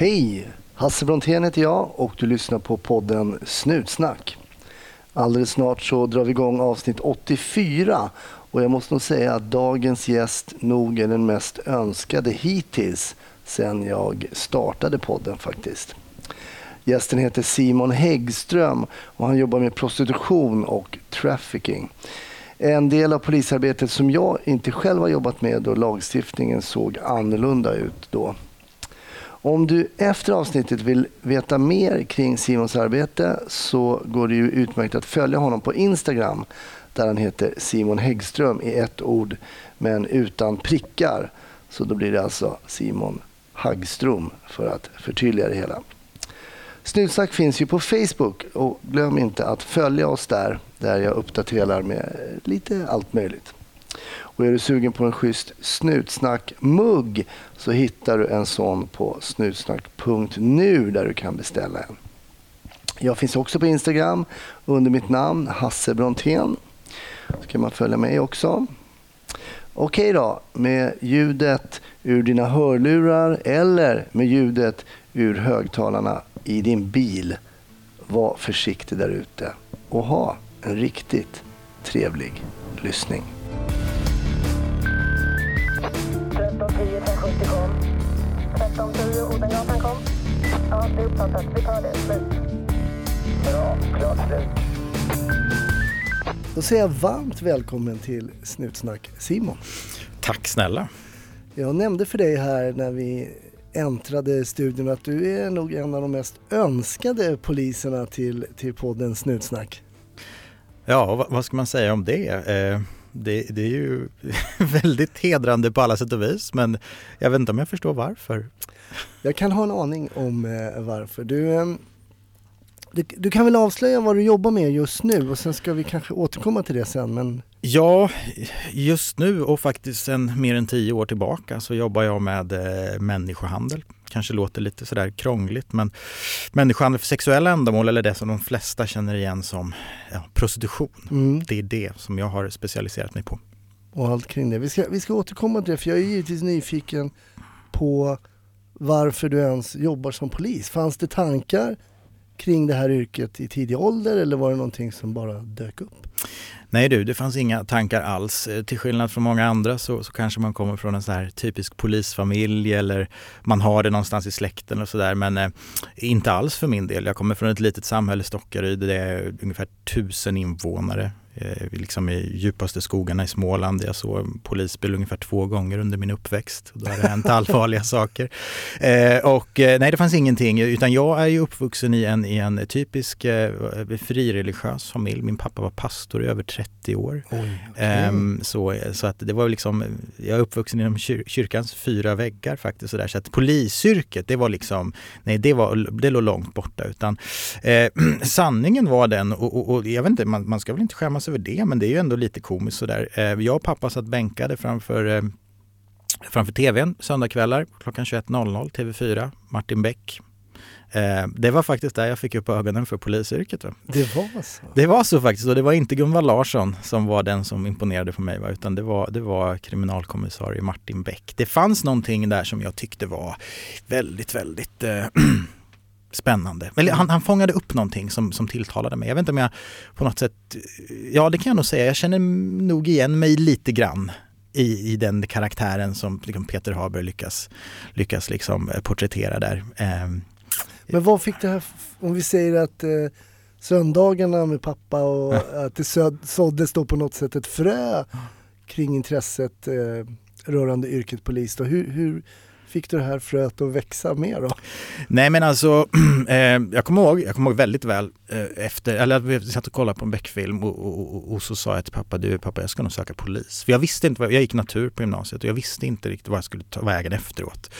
Hej! Hasse Brontén heter jag och du lyssnar på podden Snutsnack. Alldeles snart så drar vi igång avsnitt 84 och jag måste nog säga att dagens gäst nog är den mest önskade hittills sen jag startade podden faktiskt. Gästen heter Simon Häggström och han jobbar med prostitution och trafficking. En del av polisarbetet som jag inte själv har jobbat med då lagstiftningen såg annorlunda ut då. Om du efter avsnittet vill veta mer kring Simons arbete så går det ju utmärkt att följa honom på Instagram där han heter Simon Häggström i ett ord men utan prickar. Så då blir det alltså Simon Hagström för att förtydliga det hela. Snutsnack finns ju på Facebook och glöm inte att följa oss där, där jag uppdaterar med lite allt möjligt. Och är du sugen på en schysst snutsnackmugg så hittar du en sån på snutsnack.nu där du kan beställa en. Jag finns också på Instagram under mitt namn Hasse Brontén. Så kan man följa mig också. Okej då, med ljudet ur dina hörlurar eller med ljudet ur högtalarna i din bil. Var försiktig där ute och ha en riktigt trevlig lyssning. 1310 1070 kom. 1310 Odengatan kom. Ja, det är uppfattat. Vi tar det. Slut. Bra. Klart slut. Då säger jag varmt välkommen till Snutsnack Simon. Tack snälla. Jag nämnde för dig här när vi äntrade studion att du är nog en av de mest önskade poliserna till, till podden Snutsnack. Ja, vad, vad ska man säga om det? Eh, det? Det är ju väldigt hedrande på alla sätt och vis men jag vet inte om jag förstår varför. Jag kan ha en aning om eh, varför. Du, eh, du, du kan väl avslöja vad du jobbar med just nu och sen ska vi kanske återkomma till det sen. Men... Ja, just nu och faktiskt sen mer än tio år tillbaka så jobbar jag med eh, människohandel. Kanske låter lite sådär krångligt men människohandel för sexuella ändamål eller det som de flesta känner igen som ja, prostitution. Mm. Det är det som jag har specialiserat mig på. och allt kring det. Vi ska, vi ska återkomma till det för jag är givetvis nyfiken på varför du ens jobbar som polis. Fanns det tankar kring det här yrket i tidig ålder eller var det någonting som bara dök upp? Nej du, det fanns inga tankar alls. Eh, till skillnad från många andra så, så kanske man kommer från en sån här typisk polisfamilj eller man har det någonstans i släkten och sådär. Men eh, inte alls för min del. Jag kommer från ett litet samhälle, Stockaryd, det är ungefär tusen invånare. Eh, liksom i djupaste skogarna i Småland. Jag såg en polisbil ungefär två gånger under min uppväxt. Då har det hänt allvarliga saker. Eh, och eh, nej, det fanns ingenting. Utan jag är ju uppvuxen i en, i en typisk eh, frireligiös familj. Min pappa var pastor i över 30 år. Oj, Ehm, så, så att det var liksom, jag är uppvuxen inom kyr, kyrkans fyra väggar faktiskt. Så, där. så att polisyrket, det var liksom, nej det, var, det låg långt borta. Utan eh, sanningen var den, och, och, och jag vet inte, man, man ska väl inte skämmas över det, men det är ju ändå lite komiskt sådär. Eh, jag och pappa satt bänkade framför eh, framför tvn söndagkvällar klockan 21.00, TV4, Martin Beck. Eh, det var faktiskt där jag fick upp ögonen för polisyrket. Det var så? Det var så faktiskt och det var inte Gunvald Larsson som var den som imponerade på mig va? utan det var, det var kriminalkommissarie Martin Beck. Det fanns någonting där som jag tyckte var väldigt, väldigt spännande. Eller han, han fångade upp någonting som, som tilltalade mig. Jag vet inte om jag på något sätt, ja det kan jag nog säga, jag känner nog igen mig lite grann i, i den karaktären som liksom Peter Haber lyckas, lyckas liksom eh, porträttera där. Ehm, Men vad fick det här, om vi säger att eh, söndagarna med pappa och att det såddes då på något sätt ett frö kring intresset eh, rörande yrket polis då. Hur, hur fick du det här fröet att växa mer då? Nej men alltså, eh, jag kommer ihåg, jag kommer ihåg väldigt väl eh, efter, eller vi satt och kollade på en Beck-film och, och, och, och så sa jag till pappa, du pappa jag ska nog söka polis. För jag visste inte, vad, jag gick natur på gymnasiet och jag visste inte riktigt vad jag skulle ta vägen efteråt.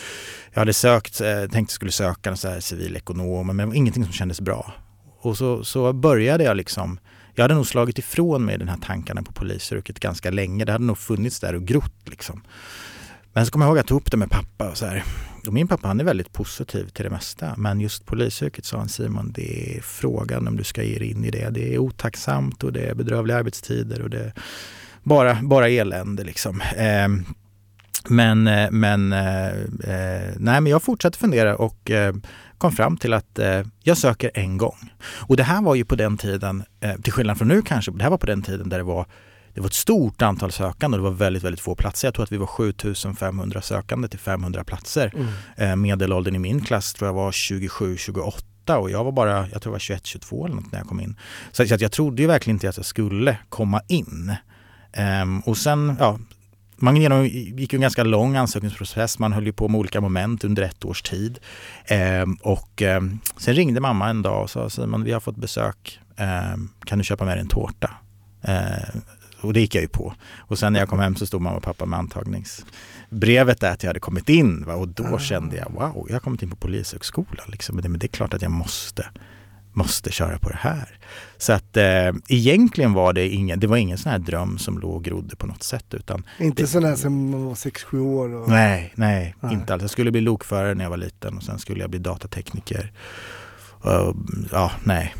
Jag hade sökt, eh, tänkte jag skulle söka en så här civilekonom men det var ingenting som kändes bra. Och så, så började jag liksom jag hade nog slagit ifrån mig den här tankarna på polisyrket ganska länge. Det hade nog funnits där och grott liksom. Men så kommer jag ihåg att jag tog upp det med pappa och så här. Och min pappa han är väldigt positiv till det mesta. Men just polisyrket sa han Simon, det är frågan om du ska ge dig in i det. Det är otacksamt och det är bedrövliga arbetstider och det är bara, bara elände liksom. Ehm, eh, Men, men, eh, eh, nej, men jag fortsatte fundera och eh, kom fram till att eh, jag söker en gång. Och det här var ju på den tiden, eh, till skillnad från nu kanske, det här var på den tiden där det var det var ett stort antal sökande och det var väldigt, väldigt få platser. Jag tror att vi var 7500 sökande till 500 platser. Mm. Eh, medelåldern i min klass tror jag var 27-28 och jag var bara, jag tror jag var 21-22 eller något när jag kom in. Så, så jag trodde ju verkligen inte att jag skulle komma in. Ehm, och sen, ja, man gick ju en ganska lång ansökningsprocess. Man höll ju på med olika moment under ett års tid. Ehm, och ehm, sen ringde mamma en dag och sa Simon, vi har fått besök. Ehm, kan du köpa med dig en tårta? Och det gick jag ju på. Och sen när jag kom hem så stod mamma och pappa med antagningsbrevet där att jag hade kommit in. Va? Och då Ah. kände jag, wow, jag har kommit in på Polishögskolan. Liksom. Men, det, men det är klart att jag måste, måste köra på det här. Så att eh, egentligen var det ingen, det var ingen sån här dröm som låg och grodde på något sätt. Utan Inte det- sån här som man var 6-7 år. Och... Nej, nej, Nej. inte alls. Jag skulle bli lokförare när jag var liten och sen skulle jag bli datatekniker. Och, ja, nej.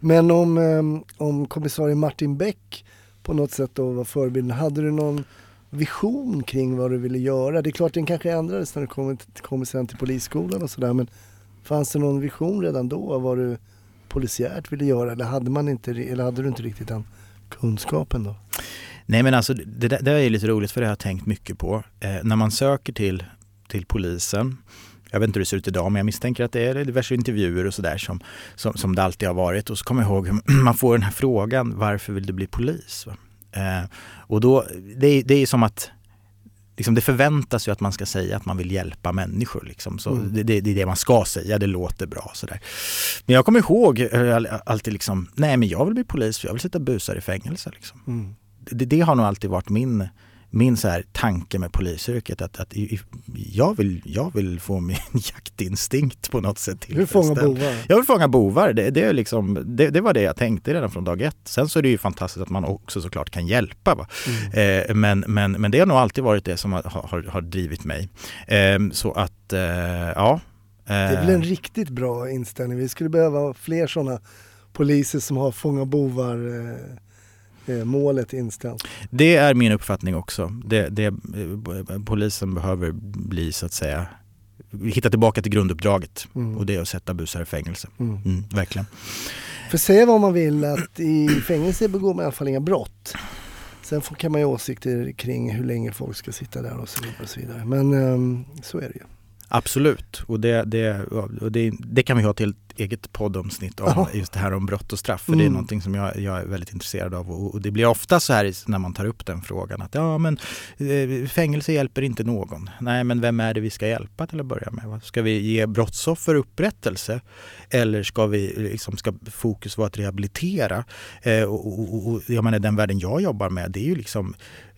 Men om, eh, om kommissarie Martin Beck på något sätt då vara förebilden, hade du någon vision kring vad du ville göra? Det är klart den kanske ändrades när du kom, kom sen till polisskolan och sådär men fanns det någon vision redan då av vad du polisiärt ville göra eller hade, man inte, eller hade du inte riktigt den kunskapen då? Nej men alltså det, där- det där är lite roligt för det har jag tänkt mycket på. Eh, när man söker till, till polisen, jag vet inte hur det ser ut idag men jag misstänker att det är diverse intervjuer och sådär som, som, som det alltid har varit. Och så kommer jag ihåg man får den här frågan, varför vill du bli polis? Eh, och då, det, är- det är som att Liksom det förväntas ju att man ska säga att man vill hjälpa människor. Liksom. Så Mm. det, det, det är det man ska säga, det låter bra. Sådär. Men jag kommer ihåg eh, all- alltid liksom, nej men jag vill bli polis för jag vill sitta busar i fängelse. Liksom Mm. det, det har nog alltid varit min, min så här tanke med polisyrket. Att, att jag, vill, jag vill få min jaktinstinkt på något sätt Du vill fånga tillfredsställd. bovar. Jag vill fånga bovar. Det, det, är liksom, det, det var det jag tänkte redan från dag ett. Sen så är det ju fantastiskt att man också såklart kan hjälpa. Mm. Eh, men, men, men det har nog alltid varit det som har, har, har drivit mig. Eh, så att, eh, ja. Det väl en riktigt bra inställning. Vi skulle behöva fler sådana poliser som har fånga bovar eh, eh, målet inställt. Det är min uppfattning också. Det, det, eh, polisen behöver bli så att säga hitta tillbaka till grunduppdraget Mm. och det är att sätta busar i fängelse. Mm. Mm, verkligen. För säga vad man vill att i fängelse begår man i alla fall inga brott. Sen kan man ju åsikter kring hur länge folk ska sitta där och så vidare. Och så vidare. Men ehm, så är det ju. Absolut, och det, det, och det, det kan vi ha till ett eget poddomsnitt om Ja. just det här om brott och straff. För det är Mm. någonting som jag, jag är väldigt intresserad av och, och det blir ofta så här när man tar upp den frågan att ja men eh, fängelse hjälper inte någon. Nej men vem är det vi ska hjälpa till att börja med? Ska vi ge brottsoffer upprättelse eller ska vi liksom, ska fokus vara att rehabilitera? Eh, och, och, och jag menar den världen jag jobbar med det är ju liksom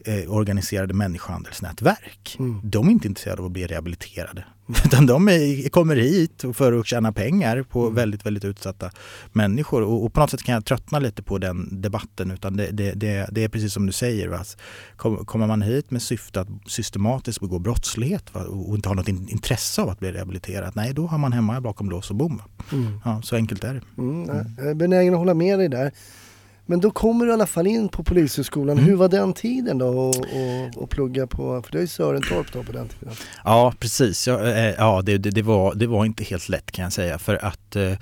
eh, organiserade människohandelsnätverk. Mm. De är inte intresserade av att bli rehabiliterade. Utan de är, kommer hit för att tjäna pengar på Mm. väldigt, väldigt utsatta människor. Och, och på något sätt kan jag tröttna lite på den debatten. Utan det, det, det, det är precis som du säger. Va? Kom- Kommer man hit med syfte att systematiskt begå brottslighet va? och inte har något in, intresse av att bli rehabiliterad. Nej, då har man hemma bakom lås och bom. Mm. Ja, så enkelt är det. Mm, jag är benägen att hålla med dig där. Men då kommer du i alla fall in på Polishögskolan. Mm. Hur var den tiden då och, och, och plugga på, för det är ju Sörentorp då på den tiden. Ja, precis. Ja, eh, ja det, det, var, det var inte helt lätt kan jag säga. För att eh,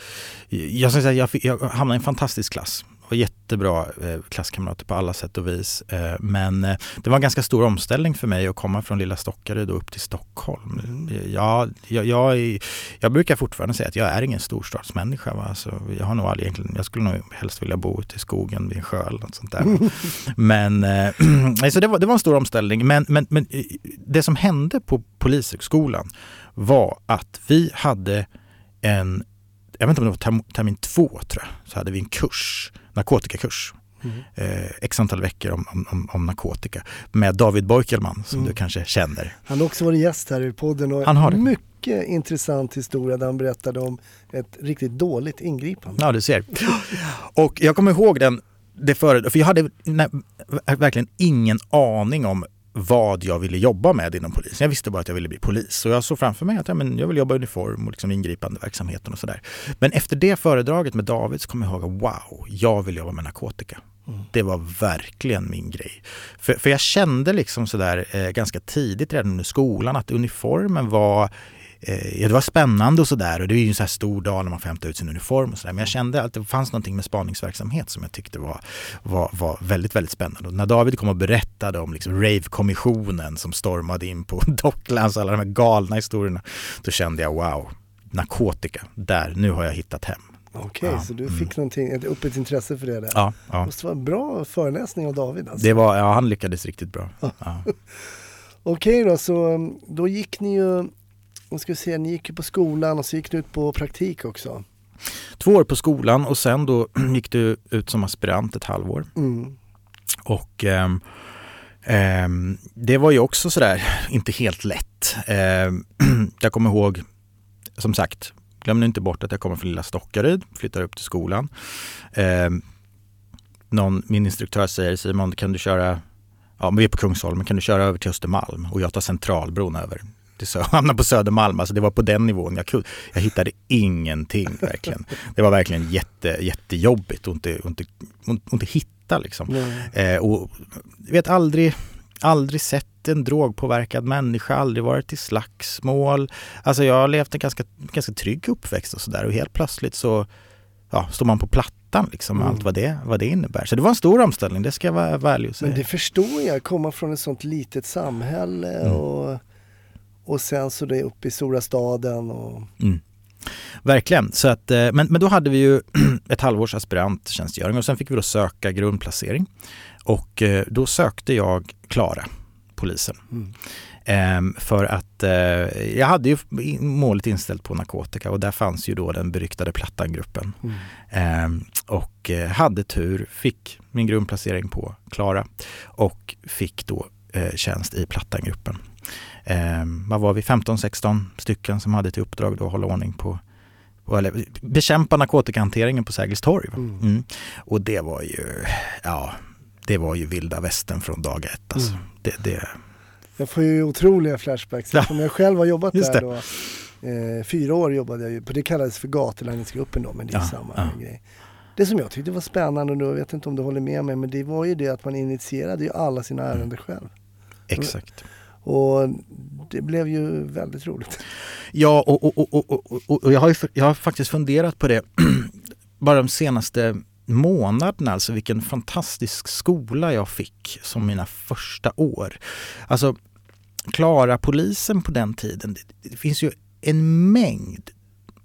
jag, ska säga, jag, fick, jag hamnade i en fantastisk klass. Var jättebra eh, klasskamrater på alla sätt och vis. Eh, men eh, det var en ganska stor omställning för mig att komma från lilla Stockaryd upp till Stockholm. Mm. Ja, jag, jag, är- jag brukar fortfarande säga att jag är ingen storstadsmänniska. Va? Alltså, jag, har nog aldrig egentligen, jag skulle nog helst vilja bo ute i skogen vid en sjö eller något sånt där. Men eh, nej, så det, var, det var en stor omställning. Men, men, men det som hände på Polishögskolan var att vi hade en, jag vet inte om det var term, termin två tror jag, så hade vi en kurs, narkotikakurs. Mm. Eh, x antal veckor om, om, om, narkotika med David Beukelman som Mm. du kanske känner. Han har också varit gäst här i podden och Han har det. mycket intressant historia där han berättade om ett riktigt dåligt ingripande. Ja, du ser. Och jag kommer ihåg den, det före, för jag hade nej, verkligen ingen aning om vad jag ville jobba med inom polisen. Jag visste bara att jag ville bli polis. Så jag såg framför mig att ja, men jag vill jobba i uniform och liksom ingripande verksamheten och sådär. Men efter det föredraget med David så kommer jag ihåg att wow, jag vill jobba med narkotika. Det var verkligen min grej. För, för jag kände liksom sådär eh, ganska tidigt redan under skolan att uniformen var eh, Ja, det var spännande och sådär och det är ju en så här stor dag när man får hämta ut sin uniform och sådär. Men jag kände att det fanns någonting med spaningsverksamhet som jag tyckte var, var, var väldigt, väldigt spännande. Och när David kom och berättade om liksom rave-kommissionen som stormade in på Docklands, alla de här galna historierna, då kände jag wow, narkotika, där, nu har jag hittat hem. Okej, Ja, så du mm. fick någonting, ett, upp ett intresse för det där. Ja, ja. Det måste vara en bra föreläsning av David alltså. Det var, ja, han lyckades riktigt bra. Ja. Okej då, så då gick ni ju, vad ska vi säga, ni gick ju på skolan och så gick ni ut på praktik också. Två år på skolan och sen då gick du ut som aspirant ett halvår. Mm. Och ehm, ehm, det var ju också sådär inte helt lätt. Ehm, jag kommer ihåg, som sagt, glöm nu inte bort att jag kommer från lilla Stockaryd, flyttar upp till skolan. Ehm, någon, min instruktör säger Simon, kan du köra, ja men vi är på Kungsholmen, kan du köra över till Östermalm? Och jag tar Centralbron över till Sö- hamnar på Södermalm. Alltså det var på den nivån. Jag, kunde, jag hittade ingenting verkligen. Det var verkligen jätte, jättejobbigt att inte, inte, inte hitta liksom. Eh, och vet aldrig, aldrig sett en drogpåverkad människa, aldrig varit i slagsmål. Alltså jag har levt en ganska, ganska trygg uppväxt och sådär och helt plötsligt så ja, står man på plattan liksom Mm. allt vad det, vad det innebär. Så det var en stor omställning, det ska jag vara ärlig och säga. Men det förstår jag, komma från ett sånt litet samhälle Mm. och, och sen så det upp i stora staden och Mm. Verkligen. Så att, eh, men, men då hade vi ju ett halvårs aspiranttjänstgöring och sen fick vi då söka grundplacering. Och eh, då sökte jag Klara, polisen. Mm. Ehm, för att eh, jag hade ju målet inställt på narkotika och där fanns ju då den beryktade Plattangruppen. Mm. Ehm, och hade tur, fick min grundplacering på Klara och fick då eh, tjänst i Plattangruppen. Ehm, vad var vi, 15-16 stycken som hade till uppdrag då att hålla ordning på eller bekämpa narkotikahanteringen på Sergels torg. Mm. Mm. Och det var ju, ja, det var ju vilda västern från dag ett. Alltså. Mm. Det, det, Jag får ju otroliga flashbacks Ja. jag själv har jobbat Just där det. då. Eh, fyra år jobbade jag ju på, det kallades för gatulangningsgruppen då men det är Ja, samma ja. grej. Det som jag tyckte var spännande, och jag vet inte om du håller med mig, men det var ju det att man initierade ju alla sina Mm. ärenden själv. exakt. Och det blev ju väldigt roligt. Ja, och, och, och, och, och, jag, har ju, jag har faktiskt funderat på det bara de senaste månaderna, alltså vilken fantastisk skola jag fick som mina första år. Alltså, klara polisen på den tiden, det, det finns ju en mängd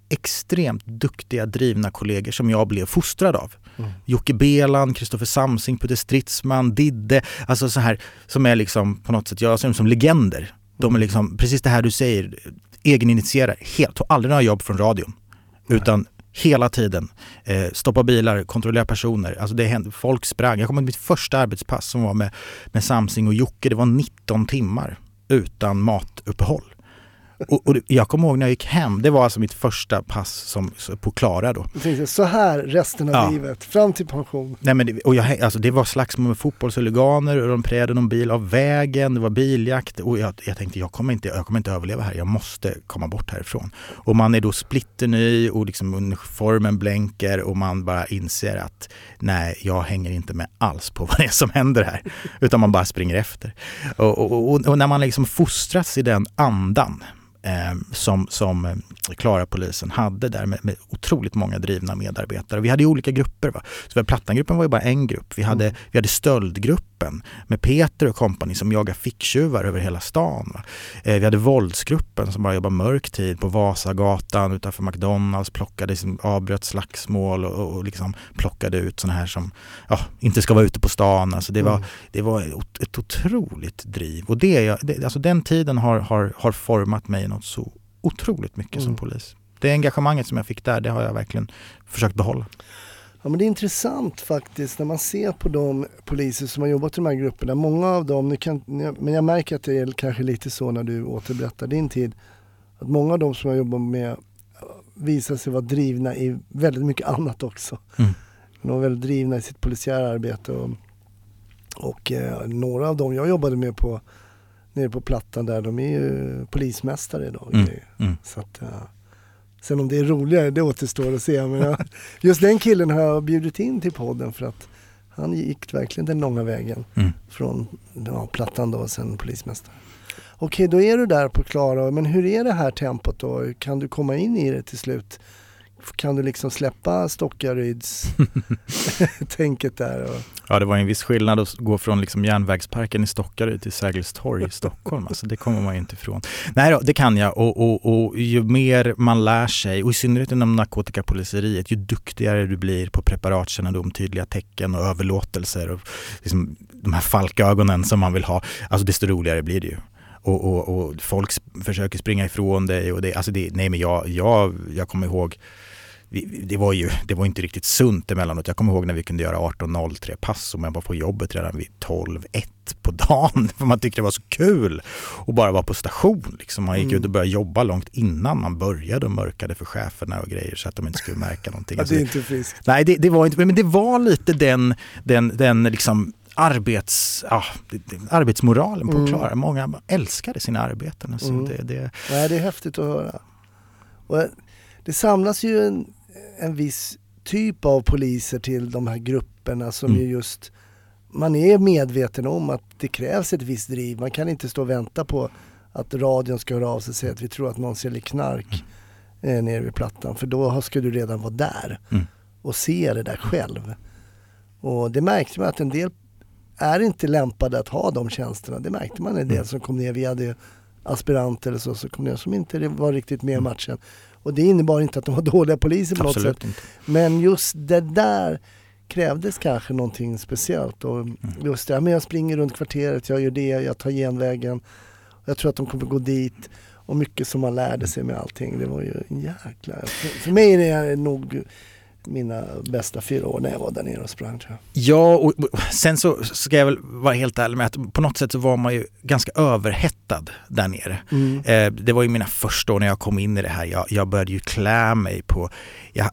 extremt duktiga, drivna kollegor som jag blev fostrad av. Mm. Jocke Belan, Kristoffer Samsing, Putte Stridsman, Didde, alltså så här som är liksom på något sätt, jag ser dem som legender. De är liksom, precis det här du säger, egeninitierade, helt, tog aldrig några jobb från radion. Utan hela tiden, eh, stoppa bilar, kontrollera personer. Alltså det hände, folk sprang. Jag kommer ihåg mitt första arbetspass som var med, med Samsing och Jocke, det var 19 timmar utan matuppehåll. Och, och jag kommer ihåg när jag gick hem, det var alltså mitt första pass som, på Klara då. Tänkte, så här resten av Ja. livet, fram till pension. Nej, men det, och jag, alltså det var slagsmål med fotbollshuliganer och de prejade någon bil av vägen, det var biljakt och jag, jag tänkte jag kommer, inte, jag kommer inte överleva här, jag måste komma bort härifrån. Och man är då splitterny och liksom uniformen blänker och man bara inser att nej, jag hänger inte med alls på vad det är som händer här. Utan man bara springer efter. Och, och, och, när man liksom fostras i den andan som, som eh, Klara-polisen hade där med, med otroligt många drivna medarbetare. Vi hade ju olika grupper. Va? Så Plattangruppen var ju bara en grupp. Vi hade, Mm. vi hade stöldgruppen med Peter och kompani som jagar ficktjuvar över hela stan. Eh, vi hade våldsgruppen som bara jobbade mörk tid på Vasagatan utanför McDonalds, plockade, liksom, avbröt slagsmål och, och liksom plockade ut sådana här som ja, inte ska vara ute på stan. Alltså det var, Mm. det var ett, otroligt driv. Och det, det, alltså den tiden har, har, har format mig något så otroligt mycket Mm. som polis. Det engagemanget som jag fick där, det har jag verkligen försökt behålla. Ja, men det är intressant faktiskt när man ser på de poliser som har jobbat i de här grupperna. Många av dem, nu kan, men jag märker att det är kanske lite så när du återberättar din tid, att många av dem som jag jobbar med visar sig vara drivna i väldigt mycket annat också. Mm. De var väldigt drivna i sitt polisiära arbete och, och eh, några av dem jag jobbade med på nere på Plattan där, de är ju polismästare idag. Mm. Mm. Så att, ja. Sen om det är roligare, det återstår att se. Men jag, just den killen har jag bjudit in till podden för att Han gick verkligen den långa vägen Mm. från ja, Plattan då och sen polismästare. Okej, då är du där på Klara. Men hur är det här tempot då? Kan du komma in i det till slut? Kan du liksom släppa Stockaryds tänket där? Och, Ja, det var en viss skillnad att gå från liksom järnvägsparken i Stockaryd till Sergels torg i Stockholm. Alltså, det kommer man ju inte ifrån. Nej då, det kan jag. Och, och, och ju mer man lär sig, och i synnerhet inom narkotikapoliseriet, ju duktigare du blir på preparatkännedom, tydliga tecken och överlåtelser och liksom de här falkögonen som man vill ha, alltså desto roligare blir det ju. Och, och, och folk försöker springa ifrån dig och det, alltså det, nej men jag, jag, jag kommer ihåg vi- det var ju det var inte riktigt sunt emellanåt. Jag kommer ihåg när vi kunde göra 18.03 pass och man var på jobbet redan vid 12.01 på dagen. För man tyckte det var så kul att bara vara på station. Liksom. Man gick Mm. ut och började jobba långt innan man började och mörkade för cheferna och grejer så att de inte skulle märka någonting. Alltså det är inte friskt. Nej, det, det var inte, men det var lite den, den, den liksom arbets, det, arbetsmoralen på Mm. Klara. Många älskade sina arbeten. Alltså Mm. det, det, Nej, det är häftigt att höra. Och det samlas ju en, en viss typ av poliser till de här grupperna som Mm. ju just man är medveten om att det krävs ett visst driv. Man kan inte stå och vänta på att radion ska höra av sig och säga att vi tror att någon säljer knark eh, nere vid plattan. För då ska du redan vara där Mm. och se det där själv. Och det märkte man att en del är inte lämpade att ha de tjänsterna. Det märkte man en del Mm. som kom ner. Vi hade aspiranter eller så som kom ner som inte var riktigt med i Mm. matchen. Och det innebar inte att de var dåliga poliser på något sätt. absolut inte. Men just det där krävdes kanske någonting speciellt. Och Mm. just det, ja, men jag springer runt kvarteret, jag gör det, jag tar genvägen. Jag tror att de kommer gå dit. Och mycket som man lärde sig med allting. Det var ju en jäkla... För, för mig är det nog mina bästa fyra år när jag var där nere och sprang tror jag. Ja, och sen så ska jag väl vara helt ärlig med att på något sätt så var man ju ganska överhettad där nere. Mm. Eh, det var ju mina första år när jag kom in i det här. Jag, jag började ju klä mig på... Jag,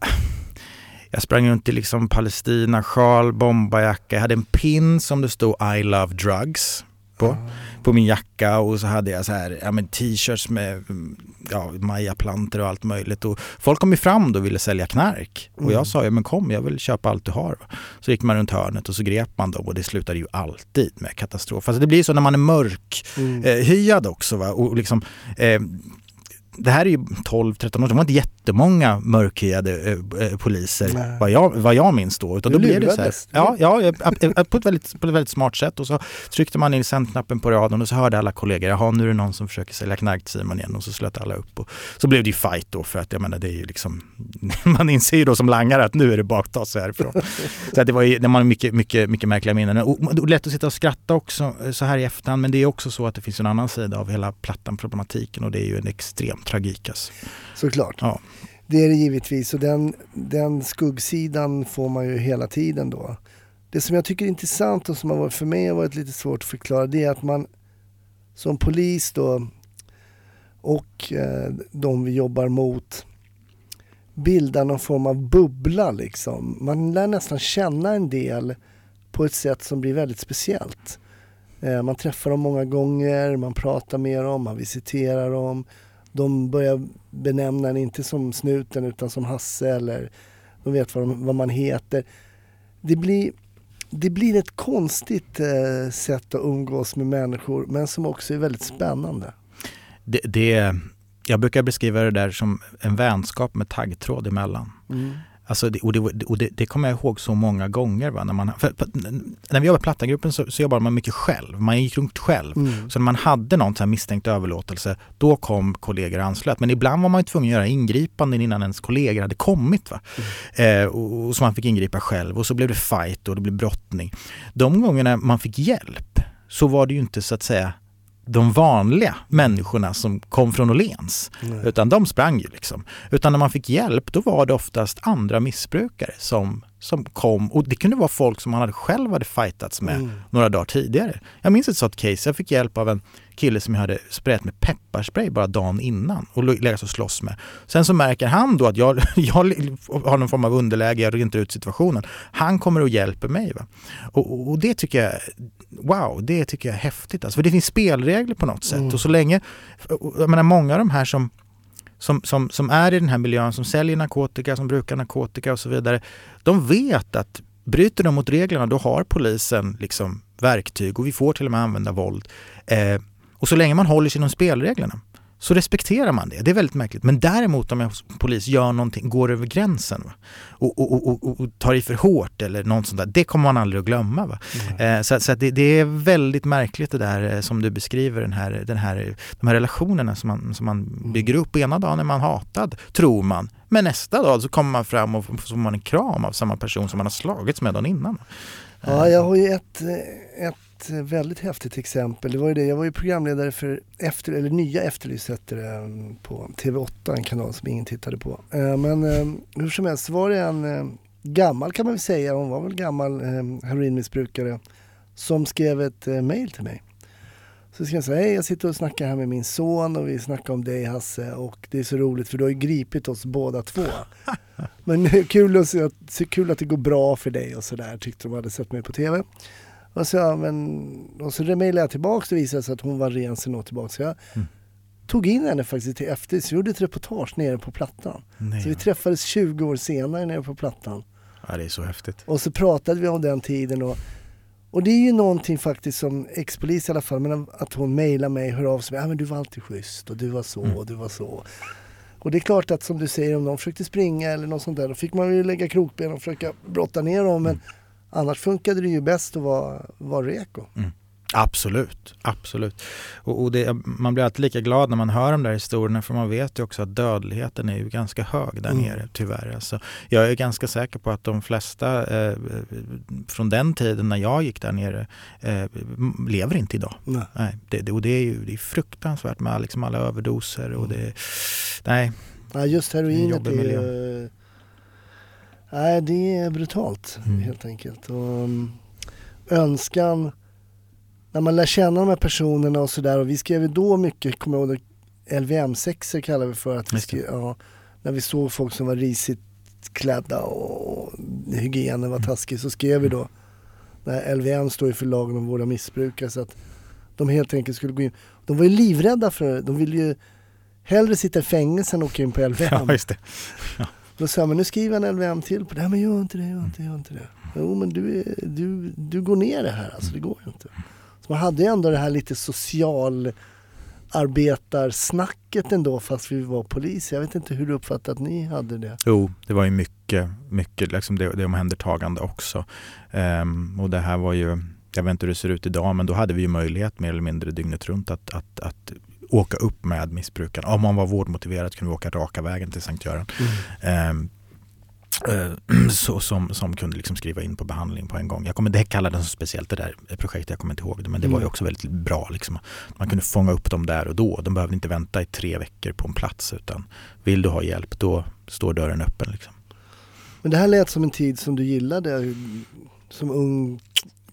jag sprang runt i liksom Palestina-sjal, bombarjacka. Jag hade en pin som det stod I love drugs på, på min jacka och så hade jag så här, ja, men t-shirts med ja, majaplantor och allt möjligt. Och folk kom ju fram då och ville sälja knark. Och Mm. jag sa ju, men kom jag vill köpa allt du har. Så gick man runt hörnet och så grep man dem och det slutade ju alltid med katastrof. Alltså det blir så när man är mörk Mm. eh, hyad också. Va? Och liksom, eh, det här är ju 12-13 år, det var inte jättemånga mörkhyade eh, eh, poliser Nej. vad jag, vad jag minns då. Utan Du då blev det så här, ja, ja, eh, på, ett väldigt, på ett väldigt smart sätt. Och så tryckte man in sändknappen på radion och så hörde alla kollegor, jaha nu är det någon som försöker sälja knark till Simon igen. Och så slöt alla upp. Och så blev det ju fight då för att jag menar det är ju liksom, man inser ju då som langare att nu är det bara att ta sig härifrån. så att det var ju, det var mycket, mycket, mycket märkliga minnen. Och, och lätt att sitta och skratta också eh, så här i efterhand. Men det är också så att det finns en annan sida av hela plattan-problematiken och det är ju en extrem tragik. Alltså. Såklart. Ja. Det är det givetvis och den, den skuggsidan får man ju hela tiden då. Det som jag tycker är intressant och som har varit, för mig har varit lite svårt att förklara det är att man som polis då och eh, de vi jobbar mot bildar någon form av bubbla liksom. Man lär nästan känna en del på ett sätt som blir väldigt speciellt. Eh, man träffar dem många gånger, man pratar med dem, man visiterar dem. De börjar benämna en inte som snuten utan som Hasse eller de vet vad, de, vad man heter. Det blir, det blir ett konstigt eh, sätt att umgås med människor men som också är väldigt spännande. Det, det, jag brukar beskriva det där som en vänskap med taggtråd emellan. Alltså och det, och det, det kommer jag ihåg så många gånger. Va? När, man, för, när vi jobbade i Plattagruppen så, så jobbade man mycket själv. Man gick runt själv. Mm. Så när man hade någon så misstänkt överlåtelse, då kom kollegor och anslöt. Men ibland var man ju tvungen att göra ingripanden innan ens kollegor hade kommit. Va? Eh, och, och så man fick ingripa själv och så blev det fight och det blev brottning. De gångerna man fick hjälp så var det ju inte så att säga de vanliga människorna som kom från Åhléns. Utan de sprang ju liksom. Utan när man fick hjälp då var det oftast andra missbrukare som, som kom. Och det kunde vara folk som man hade själv hade fightats med Mm. några dagar tidigare. Jag minns ett sånt case. Jag fick hjälp av en kille som jag hade sprayat med pepparspray bara dagen innan och legat och slåss med. Sen så märker han då att jag, jag har någon form av underläge, jag inte ut situationen. Han kommer och hjälper mig. Va? Och, och- det tycker jag, wow, det tycker jag är häftigt. Alltså, för det finns spelregler på något sätt. Mm. Och så länge, jag menar många av de här som som, som, som är i den här miljön, som säljer narkotika, som brukar narkotika och så vidare. De vet att bryter de mot reglerna då har polisen liksom verktyg och vi får till och med använda våld. Eh, och så länge man håller sig inom spelreglerna så respekterar man det. Det är väldigt märkligt. Men däremot om en polis gör någonting, går över gränsen va? Och, och, och, och, tar i för hårt eller något sånt där, det kommer man aldrig att glömma. Va? Mm. Eh, så, så det, det, är väldigt märkligt det där eh, som du beskriver, den här, den här, de här relationerna som man, som man mm. bygger upp. Ena dagen är man hatad, tror man. Men nästa dag så kommer man fram och får man en kram av samma person som man har slagits med dagen innan. Ja, jag har ju ett, ett väldigt häftigt exempel. Det var ju det, jag var ju programledare för efter, eller nya Efterlyst på TV8, en kanal som ingen tittade på. Eh, men eh, hur som helst var det en eh, gammal kan man väl säga, hon var väl gammal heroinmissbrukare som skrev ett mail till mig. Så ska jag säga, hej jag sitter och snackar här med min son och vi snackar om dig Hasse och det är så roligt för du har ju gripit oss båda två. Men kul att, kul att det går bra för dig och sådär tyckte de hade sett mig på TV. Och så, men, och så mejlade jag tillbaka och det visade sig att hon var ren sen åt tillbaka. Så jag mm. tog in henne faktiskt till efter, så gjorde ett reportage nere på Plattan. Nej, så vi träffades 20 år senare nere på Plattan. Ja, det är så häftigt. Och så pratade vi om den tiden och, och det är ju någonting faktiskt som ex-polis i alla fall, men att hon mejlar mig, hör av sig, ja men du var alltid schysst och du var så mm. och du var så. Och det är klart att som du säger, om någon försökte springa eller något sånt där, då fick man ju lägga krokben och försöka brotta ner dem. Men mm Annars funkade det ju bäst att vara, vara reko. Mm. Absolut, absolut. Och, och det, man blir alltid lika glad när man hör de där historierna för man vet ju också att dödligheten är ju ganska hög där mm. nere tyvärr. Alltså, jag är ganska säker på att de flesta eh, från den tiden när jag gick där nere eh, lever inte idag. Nej. nej det, det, och det är ju det är fruktansvärt med liksom alla överdoser och mm. det, nej. Ja, just heroinet är ju Nej, det är brutalt mm. helt enkelt. Och, um, önskan, när man lär känna de här personerna och sådär och vi skrev ju då mycket, kommer jag ihåg, LVM 6 kallar vi för att vi skrev, ja, när vi såg folk som var risigt klädda och hygienen var mm. taskig så skrev vi då, när LVM står ju för lagen om våra missbrukare så att de helt enkelt skulle gå in. De var ju livrädda för det, de ville ju hellre sitta i fängelse än åka in på LVM. Ja, just det. Ja. Då sa jag, men nu skriver jag en LVM till på det. Nej men gör inte det, gör inte, gör inte det. Jo men du, du, du går ner det här alltså, det går ju inte. Så man hade ju ändå det här lite socialarbetarsnacket ändå fast vi var poliser. Jag vet inte hur du uppfattade att ni hade det? Jo, det var ju mycket, mycket liksom det, det omhändertagande också. Um, och det här var ju, jag vet inte hur det ser ut idag, men då hade vi ju möjlighet mer eller mindre dygnet runt att, att, att åka upp med missbrukaren. Om man var vårdmotiverad kunde vi åka raka vägen till Sankt Göran. Mm. Um, så, som, som kunde liksom skriva in på behandling på en gång. Jag kommer, det kallades speciellt det där projektet, jag kommer inte ihåg det, men det mm. var ju också väldigt bra. Liksom. Man kunde fånga upp dem där och då. De behövde inte vänta i tre veckor på en plats utan vill du ha hjälp då står dörren öppen. Liksom. Men det här lät som en tid som du gillade som ung,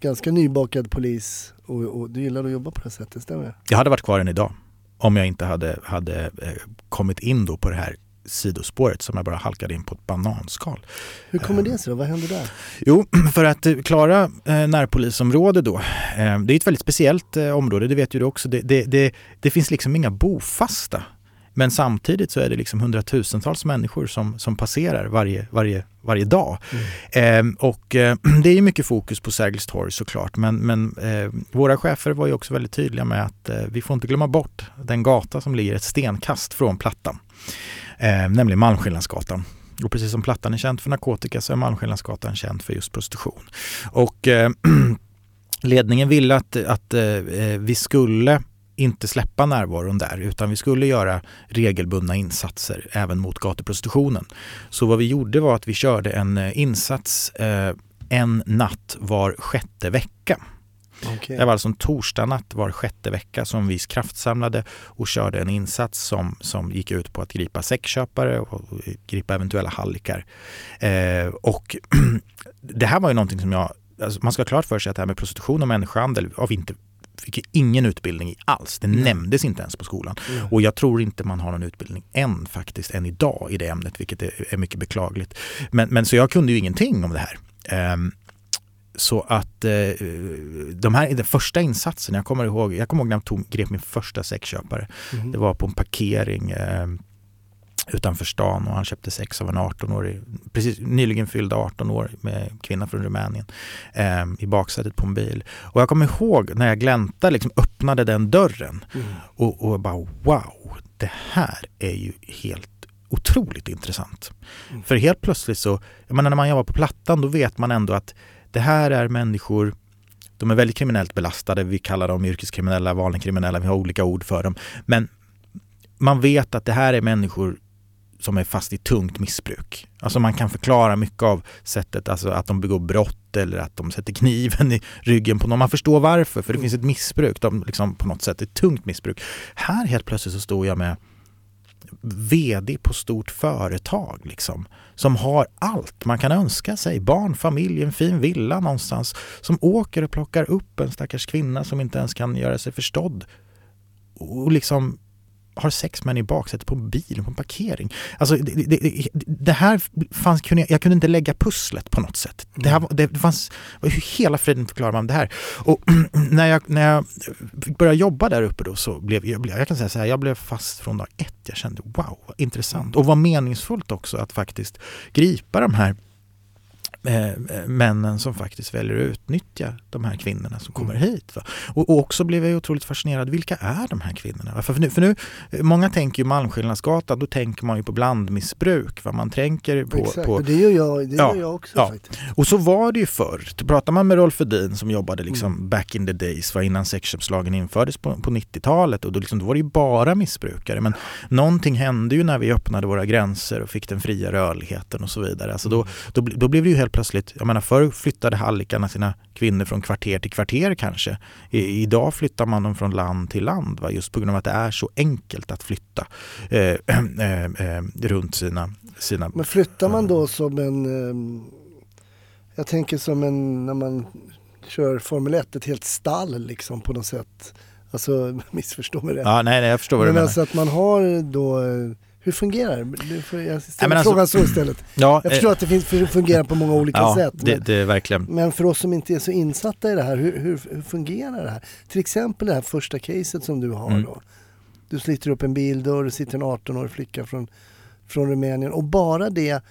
ganska nybakad polis och, och du gillade att jobba på det sättet, stämmer det? Jag hade varit kvar än idag om jag inte hade, hade eh, kommit in då på det här sidospåret som jag bara halkade in på ett bananskal. Hur kommer det sig då? Vad hände där? Jo, för att eh, klara eh, närpolisområde då, det är ett väldigt speciellt område, det vet ju du också. Det, det, det, det finns liksom inga bofasta men samtidigt så är det liksom hundratusentals människor som, som passerar varje, varje, varje dag. Mm. Eh, och eh, det är mycket fokus på Sergels torg såklart men, men eh, våra chefer var ju också väldigt tydliga med att eh, vi får inte glömma bort den gata som ligger ett stenkast från Plattan. Ehm, nämligen Malmskillnadsgatan. Och precis som Plattan är känd för narkotika så är Malmskillnadsgatan känd för just prostitution. Och eh, ledningen ville att, att eh, vi skulle inte släppa närvaron där utan vi skulle göra regelbundna insatser även mot gatuprostitutionen. Så vad vi gjorde var att vi körde en eh, insats eh, en natt var sjätte vecka. Okay. Det var alltså en torsdag natt var sjätte vecka som vi kraftsamlade och körde en insats som, som gick ut på att gripa sexköpare och gripa eventuella hallickar. Eh, och det här var ju någonting som jag Alltså man ska ha klart för sig att det här med prostitution och människohandel har vi inte fick ingen utbildning i alls. Det mm. nämndes inte ens på skolan. Mm. Och jag tror inte man har någon utbildning än faktiskt, än idag i det ämnet, vilket är, är mycket beklagligt. Men, men så jag kunde ju ingenting om det här. Um, så att eh, de här, den första insatsen, jag kommer ihåg, jag kommer ihåg när jag tog, grep min första sexköpare. Mm. Det var på en parkering eh, utanför stan och han köpte sex av en 18-årig, precis nyligen fyllda 18 år med kvinna från Rumänien eh, i baksätet på en bil. Och jag kommer ihåg när jag gläntade liksom öppnade den dörren Mm. och, och bara wow, det här är ju helt otroligt intressant. Mm. För helt plötsligt så, jag menar när man jobbar på Plattan då vet man ändå att det här är människor de är väldigt kriminellt belastade, vi kallar dem yrkeskriminella, vanliga kriminella, vi har olika ord för dem. Men man vet att det här är människor som är fast i tungt missbruk. Alltså man kan förklara mycket av sättet, alltså att de begår brott eller att de sätter kniven i ryggen på någon. Man förstår varför, för det finns ett missbruk, de liksom på något sätt ett tungt missbruk. Här helt plötsligt så står jag med VD på stort företag liksom, som har allt man kan önska sig. Barn, familj, en fin villa någonstans. Som åker och plockar upp en stackars kvinna som inte ens kan göra sig förstådd. Och liksom har sex med henne i baksätet på en bil, på en parkering. Alltså det, det, det, här fanns, kunde jag, jag kunde inte lägga pusslet på något sätt. Det, här, det, fanns, hur hela friden förklarar man det här? Och när jag, när jag fick börja jobba där uppe då så blev jag, jag kan säga så här, jag blev fast från dag ett. Jag kände wow, vad intressant. Och vad meningsfullt också att faktiskt gripa de här eh, männen som faktiskt väljer att utnyttja de här kvinnorna som kommer hit. Va? Och, och också blev jag otroligt fascinerad, vilka är de här kvinnorna? Va? För nu, för nu, eh, många tänker ju Malmskillnadsgatan, då tänker man ju på blandmissbruk. Va? Man tänker på, Exakt, på och det gör jag, det Ja, gör jag också ja. faktiskt. och så var det ju förr. Pratar man med Rolf Edin som jobbade liksom Mm. back in the days, var innan sexköpslagen infördes på, på 90-talet och då, liksom, då var det ju bara missbrukare. Men någonting hände ju när vi öppnade våra gränser och fick den fria rörligheten och så vidare. Alltså då, då, bli- då blev det ju helt plötsligt, jag menar förr flyttade hallickarna sina kvinnor från kvarter till kvarter kanske. I, idag flyttar man dem från land till land va? just på grund av att det är så enkelt att flytta eh, eh, eh, runt sina, sina Men flyttar man då som en, ehm, jag tänker som en, när man kör Formel 1, ett helt stall liksom på något sätt. Alltså missförstå mig rätt. Ja, nej, nej, jag förstår vad du Men menar. alltså att man har då, eh, hur fungerar det? Du får- Jag ställer alltså- frågan så istället. Ja, Jag förstår att det finns, fungerar på många olika ja, sätt. det, Men, det verkligen. men för oss som inte är så insatta i det här, hur, hur, hur fungerar det här? Till exempel det här första caset som du har Mm. då. Du sliter upp en bildörr, det sitter en 18-årig flicka från, från Rumänien och bara det,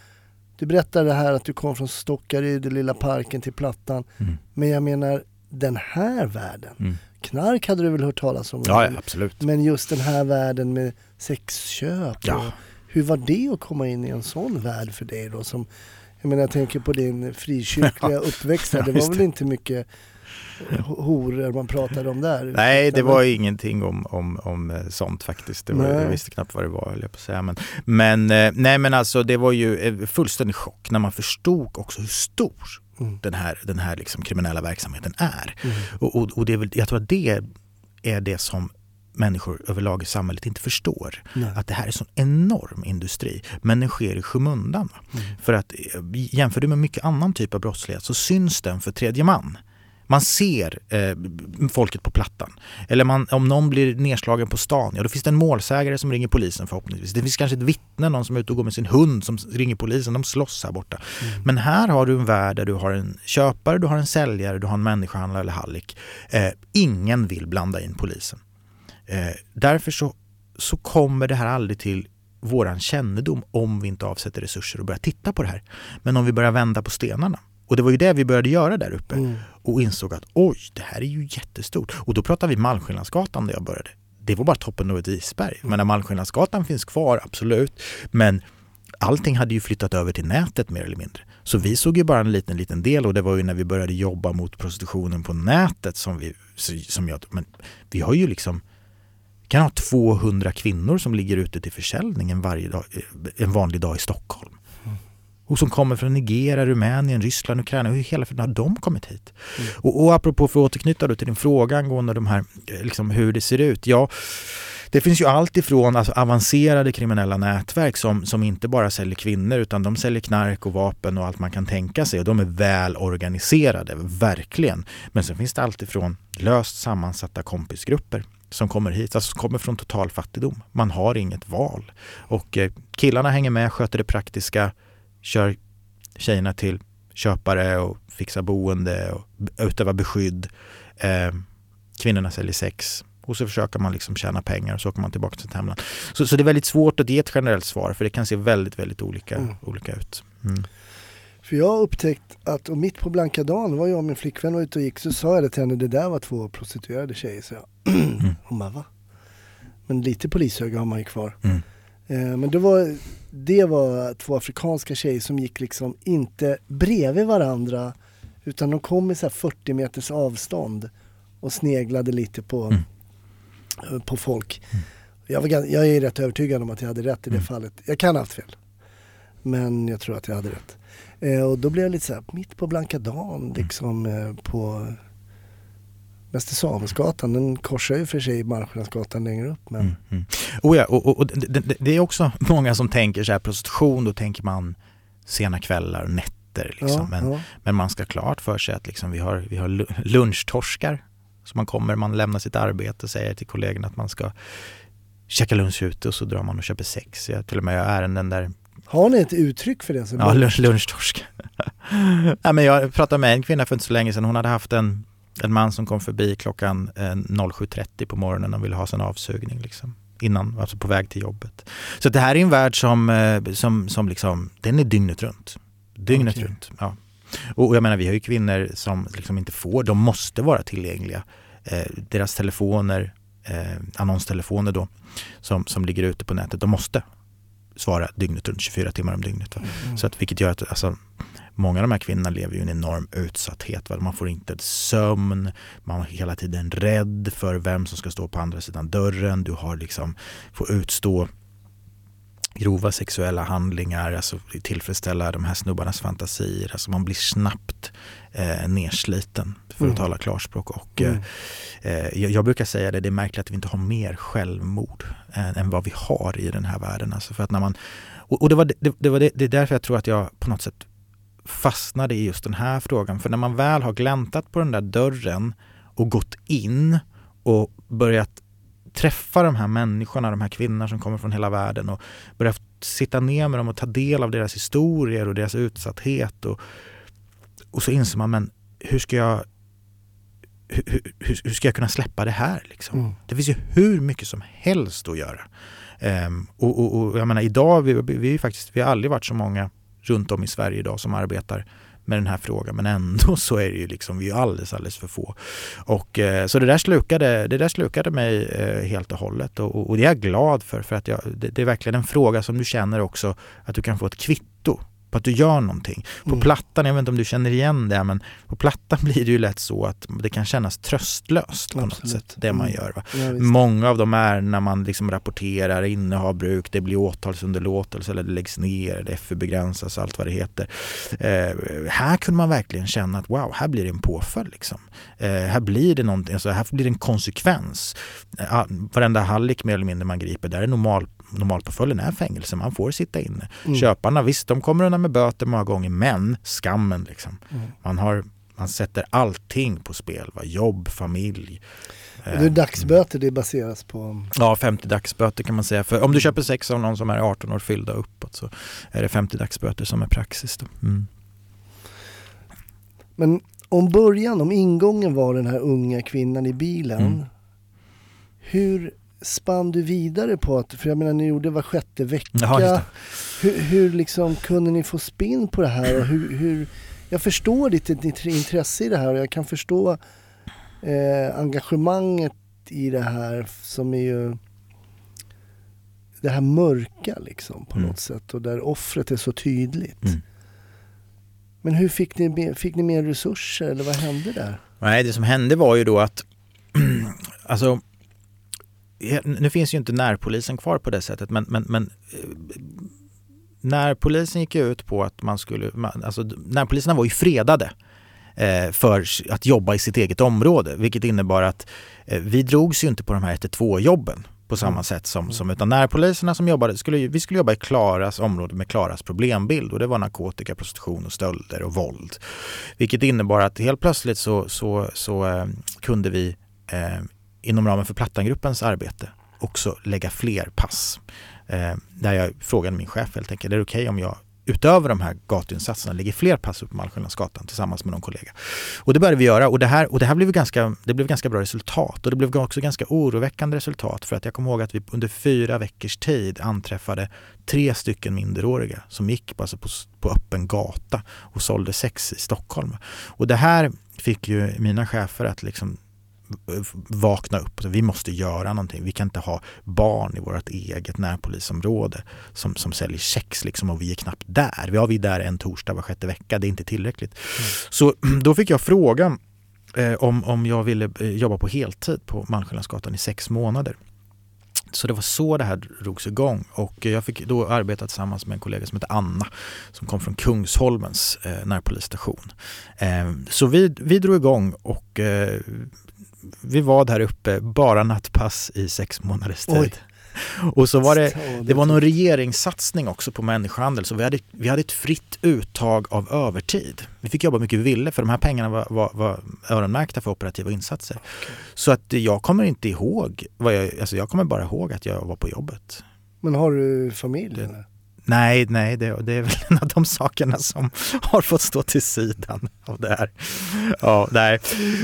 du berättar det här att du kom från Stockaryd, den lilla parken till Plattan. Mm. Men jag menar den här världen, Mm. Knark hade du väl hört talas om? Ja, ja, absolut. Men just den här världen med sexköp. Ja. Hur var det att komma in i en sån värld för dig då? Som, jag menar jag tänker på din frikyrkliga uppväxt. Ja, Det var väl det. inte mycket eh, horor man pratade om där? Nej, det var ingenting om, om, om eh, sånt faktiskt. Det var, Nej. jag visste knappt vad det var, höll jag på att säga. Men, men, eh, nej, men alltså, det var ju en fullständig chock när man förstod också hur stor Mm. den här, den här liksom kriminella verksamheten är. Mm. Och, och, och det är väl, jag tror att det är det som människor överlag i samhället inte förstår. Nej. Att det här är en sån enorm industri, men den sker i skymundan. Mm. För att eh, jämför du med mycket annan typ av brottslighet så syns den för tredje man. Man ser eh, folket på plattan. Eller man, om någon blir nedslagen på stan, ja då finns det en målsägare som ringer polisen förhoppningsvis. Det finns kanske ett vittne, någon som är ute och går med sin hund som ringer polisen. De slåss här borta. Men här har du en värld där du har en köpare, du har en säljare, du har en människohandlare eller hallick. Eh, ingen vill blanda in polisen. Eh, därför så, så kommer det här aldrig till våran kännedom om vi inte avsätter resurser och börjar titta på det här. Men om vi börjar vända på stenarna. Och det var ju det vi började göra där uppe Mm och insåg att oj, det här är ju jättestort. Och då pratar vi Malmskillnadsgatan där jag började. Det var bara toppen av ett isberg. Men Malmskillnadsgatan finns kvar, absolut. Men allting hade ju flyttat över till nätet mer eller mindre. Så vi såg ju bara en liten, liten del och det var ju när vi började jobba mot prostitutionen på nätet som vi, som jag, men vi har ju liksom vi kan ha 200 kvinnor som ligger ute till försäljning en, varje dag, en vanlig dag i Stockholm. Och som kommer från Nigeria, Rumänien, Ryssland, Ukraina. Hur hela friden har de kommit hit? Och, och apropå för att återknyta till din fråga angående de här, eh, liksom hur det ser ut. Ja, det finns ju allt ifrån alltså, avancerade kriminella nätverk som, som inte bara säljer kvinnor utan de säljer knark och vapen och allt man kan tänka sig. Och de är väl organiserade, verkligen. Men sen finns det allt ifrån löst sammansatta kompisgrupper som kommer hit, alltså som kommer från total fattigdom. Man har inget val. Och eh, killarna hänger med, sköter det praktiska, kör tjejerna till köpare och fixar boende och utövar beskydd. Eh, kvinnorna säljer sex Och så försöker man liksom tjäna pengar och så åker man tillbaka till sitt hemland. Så, så det är väldigt svårt att ge ett generellt svar för det kan se väldigt, väldigt olika, Mm. olika ut. Mm. För jag har upptäckt att och mitt på blanka dagen var jag och min flickvän var ute och gick så sa jag det till henne, det där var två prostituerade tjejer. Så jag. Mm. Hon bara va? Men lite polishöga har man ju kvar. Mm. Eh, men det var, det var två afrikanska tjejer som gick liksom inte bredvid varandra utan de kom i så här 40 meters avstånd och sneglade lite på, Mm. eh, på folk. Jag, var, jag är rätt övertygad om att jag hade rätt i det Mm. fallet. Jag kan ha haft fel. Men jag tror att jag hade rätt. Eh, och då blev jag lite så här, mitt på blanka dagen liksom eh, på Mäster Samuelsgatan. Den korsar ju för sig Malmskillnadsgatan längre upp. Men Mm. Mm. Oh ja, och, och, och det, det, är också många som tänker så här prostitution, då tänker man sena kvällar och nätter. Liksom. ja, men, ja. men man ska klart för sig att liksom vi, har, vi har lu- lunchtorskar. Så man kommer, man lämnar sitt arbete och säger till kollegorna att man ska käka lunch ute och så drar man och köper sex. Jag till och med har ärenden där Har ni ett uttryck för det? Så Ja, lunch, lunchtorsk. ja, men jag pratade med en kvinna för inte så länge sedan. Hon hade haft en, en man som kom förbi klockan eh, 07.30 på morgonen och ville ha sin avsugning. Liksom, innan, alltså på väg till jobbet. Så det här är en värld som, eh, som, som liksom, den är dygnet runt. Dygnet Okej. runt. Ja. Och jag menar, vi har ju kvinnor som liksom inte får, de måste vara tillgängliga. Eh, deras telefoner, eh, annonstelefoner då, som, som ligger ute på nätet, de måste svara dygnet runt, 24 timmar om dygnet. Mm. Så att, vilket gör att alltså, många av de här kvinnorna lever ju i en enorm utsatthet. Va? Man får inte sömn, man är hela tiden rädd för vem som ska stå på andra sidan dörren. Du har liksom, får utstå grova sexuella handlingar, alltså tillfredsställa de här snubbarnas fantasier. Alltså man blir snabbt eh, nersliten för att Mm. tala klarspråk. Och, Mm. eh, eh, jag, jag brukar säga det, det är märkligt att vi inte har mer självmord än, än vad vi har i den här världen. Alltså för att när man, och, och det, var, det, det, var det, det är därför jag tror att jag på något sätt fastnade i just den här frågan. För när man väl har gläntat på den där dörren och gått in och börjat träffa de här människorna, de här kvinnorna som kommer från hela världen och börjat sitta ner med dem och ta del av deras historier och deras utsatthet. Och, och så inser man, men hur ska jag hur, hur, hur ska jag kunna släppa det här? Liksom? Mm. Det finns ju hur mycket som helst att göra. Ehm, och, och, och jag menar idag, vi, vi, vi, faktiskt, vi har aldrig varit så många runt om i Sverige idag som arbetar med den här frågan men ändå så är det ju liksom, vi är alldeles, alldeles för få. Och, eh, så det där slukade, det där slukade mig eh, helt och hållet och, och, och det är jag glad för för att jag, det, det är verkligen en fråga som du känner också att du kan få ett kvitto på att du gör någonting. På Mm. plattan, jag vet inte om du känner igen det, men på plattan blir det ju lätt så att det kan kännas tröstlöst på något Absolut. sätt, det man Mm. gör. Va? Ja. Många av de ärendena man liksom rapporterar, innehav, bruk, det blir åtalsunderlåtelse eller det läggs ner, eller FU begränsas, allt vad det heter. Eh, här kunde man verkligen känna att wow, här blir det en påföljd. Liksom. Eh, här blir det någonting, alltså, här blir det en konsekvens. Eh, varenda hallick mer eller mindre man griper, där är normal, normalpåföljden är fängelse, man får sitta inne. Mm. Köparna, visst de kommer undan med böter många gånger, men skammen liksom. Mm. Man, har, man sätter allting på spel, va? jobb, familj. Och det är dagsböter det baseras på. Ja, 50 dagsböter kan man säga. För om du köper sex av någon som är 18 år fyllda uppåt så är det 50 dagsböter som är praxis. Mm. Men om början, om ingången var den här unga kvinnan i bilen. Mm. Hur spann du vidare på att, för jag menar ni gjorde var sjätte vecka. Ja, just det. Hur, hur liksom kunde ni få spinn på det här? Och hur, hur, jag förstår ditt, ditt intresse i det här och jag kan förstå eh, engagemanget i det här som är ju det här mörka liksom på Mm. något sätt och där offret är så tydligt. Mm. Men hur fick ni, fick ni mer resurser eller vad hände där? Nej, det som hände var ju då att alltså nu finns ju inte närpolisen kvar på det sättet men, men, men eh, när polisen gick ut på att man skulle, alltså närpoliserna var ju fredade eh, för att jobba i sitt eget område vilket innebar att eh, vi drogs ju inte på de här 112 jobben på samma Mm. sätt som, som utan närpoliserna som jobbade, skulle, vi skulle jobba i Klaras område med Klaras problembild och det var narkotika, prostitution och stölder och våld. Vilket innebar att helt plötsligt så, så, så kunde vi eh, inom ramen för Plattangruppens arbete också lägga fler pass. Eh, där jag frågade min chef helt enkelt, är det okej om jag utöver de här gatuinsatserna lägger fler pass upp på Malmskillnadsgatan tillsammans med någon kollega. Och det började vi göra och det här, och det här blev, ganska, det blev ganska bra resultat och det blev också ganska oroväckande resultat för att jag kommer ihåg att vi under fyra veckors tid anträffade tre stycken minderåriga som gick alltså på, på öppen gata och sålde sex i Stockholm. Och det här fick ju mina chefer att liksom vakna upp. Vi måste göra någonting. Vi kan inte ha barn i vårt eget närpolisområde som, som säljer sex liksom och vi är knappt där. Vi har vi där en torsdag var sjätte vecka. Det är inte tillräckligt. Mm. Så då fick jag frågan eh, om, om jag ville eh, jobba på heltid på Malmskillnadsgatan i sex månader. Så det var så det här drogs igång och jag fick då arbeta tillsammans med en kollega som heter Anna som kom från Kungsholmens eh, närpolisstation. Eh, så vi, vi drog igång och eh, vi var där uppe, bara nattpass i sex månaders tid. Oj. Och så var det, det var någon regeringssatsning också på människohandel så vi hade, vi hade ett fritt uttag av övertid. Vi fick jobba mycket vi ville för de här pengarna var, var, var öronmärkta för operativa insatser. Okay. Så att jag kommer inte ihåg, vad jag, alltså jag kommer bara ihåg att jag var på jobbet. Men har du familj? Eller? Nej, nej, det, det, är väl en av de sakerna som har fått stå till sidan av det här. Ja, nej.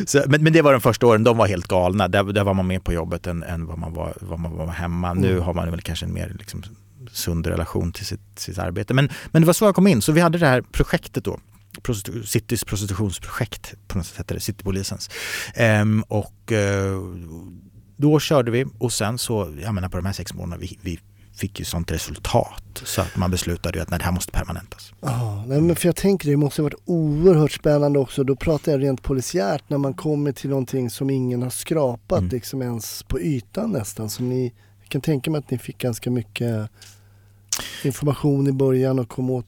Så, men, men det var de första åren, de var helt galna. Där, där var man mer på jobbet än, än vad, man var, vad man var hemma. Mm. Nu har man väl kanske en mer liksom, sund relation till sitt, sitt arbete. Men, men det var så jag kom in. Så vi hade det här projektet då, Prostitu Citys prostitutionsprojekt, på något sätt hette det, Citypolisens. Ehm, och eh, då körde vi och sen så, jag menar på de här sex månaderna, vi, vi fick ju sånt resultat så att man beslutade att nej, det här måste permanentas. Ja, men för jag tänker det måste ha varit oerhört spännande också. Då pratar jag rent polisiärt när man kommer till någonting som ingen har skrapat mm. liksom ens på ytan nästan. Så ni, jag kan tänka mig att ni fick ganska mycket information i början och kom åt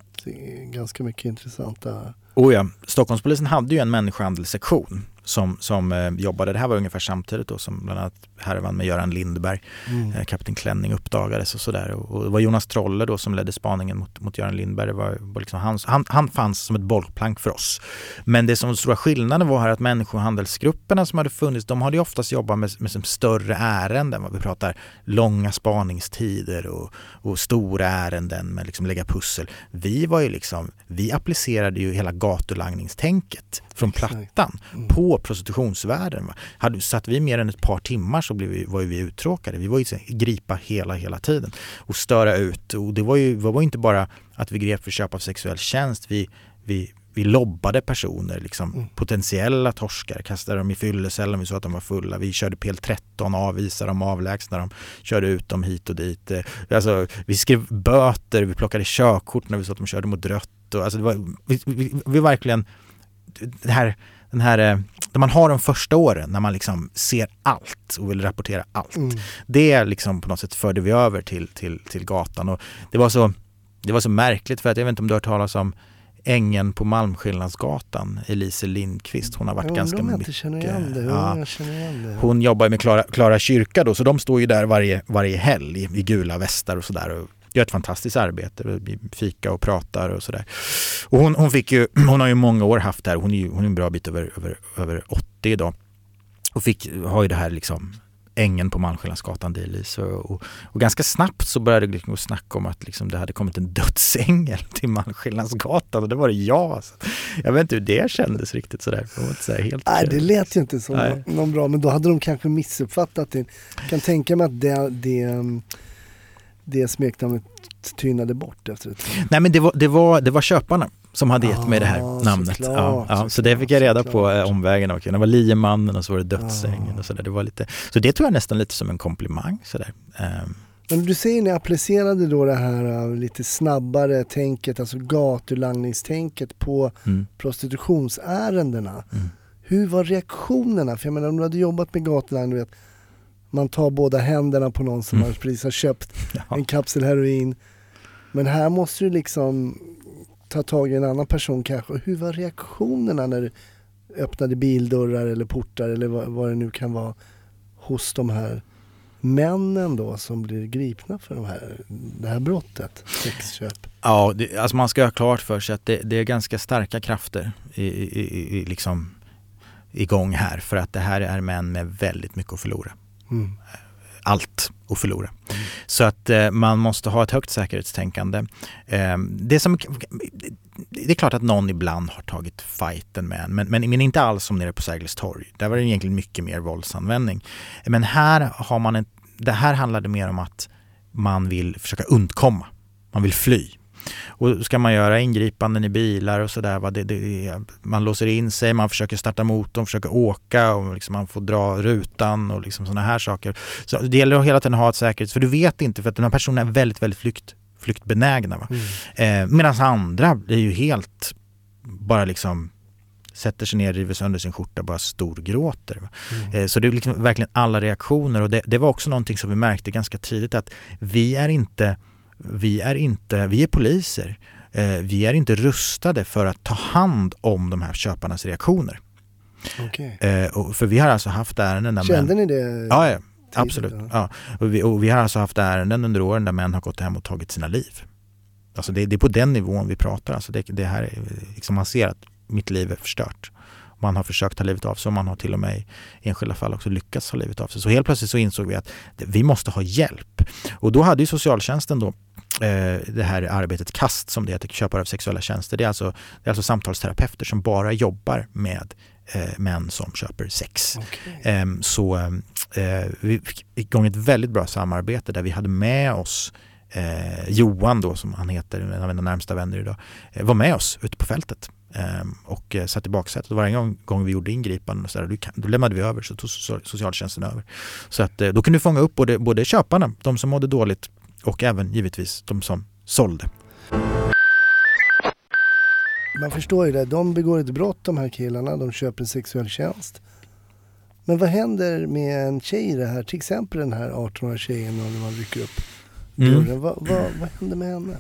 ganska mycket intressanta... Oh ja, Stockholmspolisen hade ju en människohandelssektion som, som eh, jobbade, det här var ungefär samtidigt då som bland annat härvan med Göran Lindberg, mm. eh, Kapten Klänning uppdagades och sådär. Och, och, det var Jonas Trolle då som ledde spaningen mot, mot Göran Lindberg. Det var, var liksom hans, han, han fanns som ett bollplank för oss. Men det som var stora skillnaden var här att människohandelsgrupperna som hade funnits, de hade oftast jobbat med, med större ärenden. Vi pratar långa spaningstider och, och stora ärenden med liksom lägga pussel. Vi var ju liksom, vi applicerade ju hela gatulangningstänket från plattan mm. på prostitutionsvärlden. Hade, satt vi mer än ett par timmar så blev vi, var vi uttråkade. Vi var ju gripa hela, hela tiden och störa ut. Och det var ju, det var inte bara att vi grep för köp av sexuell tjänst. Vi, vi, vi lobbade personer, liksom, mm. potentiella torskar, kastade dem i fyllecellen, vi sa att de var fulla. Vi körde PL13, avvisade dem, avlägsnade dem, körde ut dem hit och dit. Eh, alltså, vi skrev böter, vi plockade körkort när vi sa att de körde mot rött. Och, alltså, det var, vi, vi, vi verkligen det här, den här, där man har de första åren när man liksom ser allt och vill rapportera allt. Mm. Det liksom på något sätt förde vi över till, till, till gatan och det var, så, det var så märkligt för att jag vet inte om du har hört talas om ängen på Malmskillnadsgatan, Elise Lindqvist. Hon har varit ganska mycket... Igen det. Ja, igen det. Hon jobbar med Klara, Klara kyrka då, så de står ju där varje, varje helg i, gula västar och sådär gör ett fantastiskt arbete. Vi fikar och pratar och sådär. Och hon, hon, fick ju, hon har ju många år haft det här. Hon är ju hon är en bra bit över, över, över 80 idag. Och fick, har ju det här liksom ängen på Malmskillnadsgatan delvis. Och, och, och, ganska snabbt så började det liksom snacka om att liksom det hade kommit en dödsängel till Malmskillnadsgatan och det var det jag. Alltså. Jag vet inte hur det kändes riktigt sådär. Det, var inte så helt Nej, det lät ju inte som Nej. någon bra, men då hade de kanske missuppfattat det. Jag kan tänka mig att det, det det smeknamnet tynade bort efter ett tag? Nej men det var, det var, det var köparna som hade gett ah, mig det här ah, namnet. Klart, ja, ja, så, det fick jag reda på eh, omvägen. Och det var liemannen och så var det dödsängen ah. och sådär. Det var lite, så det tog jag nästan lite som en komplimang. Sådär. Um. Men du säger ni applicerade då det här uh, lite snabbare tänket, alltså gatulangningstänket på mm. prostitutionsärendena. Mm. Hur var reaktionerna? För jag menar om du hade jobbat med gatulangning, man tar båda händerna på någon som mm. precis har köpt en kapsel heroin. Men här måste du liksom ta tag i en annan person kanske. Hur var reaktionerna när du öppnade bildörrar eller portar eller vad, vad det nu kan vara hos de här männen då som blir gripna för de här, det här brottet, sexköp? Ja, det, alltså man ska ha klart för sig att det, det är ganska starka krafter i, i, i, liksom igång här för att det här är män med väldigt mycket att förlora. Mm. allt att förlora. Så att eh, man måste ha ett högt säkerhetstänkande. Eh, det, som, det är klart att någon ibland har tagit fighten med en, men, men, men inte alls som nere på Sergels torg. Där var det egentligen mycket mer våldsanvändning. Men här har man en, det här handlade mer om att man vill försöka undkomma. Man vill fly. Och ska man göra ingripanden i bilar och sådär, man låser in sig, man försöker starta motorn, försöker åka och liksom man får dra rutan och liksom sådana här saker. Så det gäller att hela tiden ha ett säkerhet, för du vet inte, för att den här personen är väldigt, väldigt flykt, flyktbenägna. Mm. Eh, Medan andra är ju helt bara liksom sätter sig ner, river sönder sin skjorta, bara storgråter. Mm. Eh, så det är liksom verkligen alla reaktioner och det, det, var också någonting som vi märkte ganska tidigt att vi är inte vi är, inte, vi är poliser. Eh, vi är inte rustade för att ta hand om de här köparnas reaktioner. Okay. Eh, för vi har alltså haft ärenden där Kände män... ni det? Ja, ja absolut. Ja. Och, vi, och vi har alltså haft ärenden under åren där män har gått hem och tagit sina liv. Alltså det, det är på den nivån vi pratar. Alltså det, det här är, liksom man ser att mitt liv är förstört. Man har försökt ta livet av sig och man har till och med i enskilda fall också lyckats ta livet av sig. Så helt plötsligt så insåg vi att vi måste ha hjälp. Och då hade ju socialtjänsten då det här arbetet KAST som det heter, köpare av sexuella tjänster. Det är alltså, det är alltså samtalsterapeuter som bara jobbar med eh, män som köper sex. Okay. Eh, så eh, vi fick igång ett väldigt bra samarbete där vi hade med oss eh, Johan då som han heter, en av mina närmsta vänner idag, eh, var med oss ute på fältet Ehm, och eh, satt i baksätet. Varje gång, gång vi gjorde ingripanden och så där, då lämnade vi över, så tog socialtjänsten över. Så att eh, då kunde vi fånga upp både, både köparna, de som mådde dåligt och även givetvis de som sålde. Man förstår ju det, de begår ett brott de här killarna, de köper en sexuell tjänst. Men vad händer med en tjej i det här, till exempel den här 18-åriga tjejen när man rycker upp dörren. Mm. Vad, vad, vad händer med henne?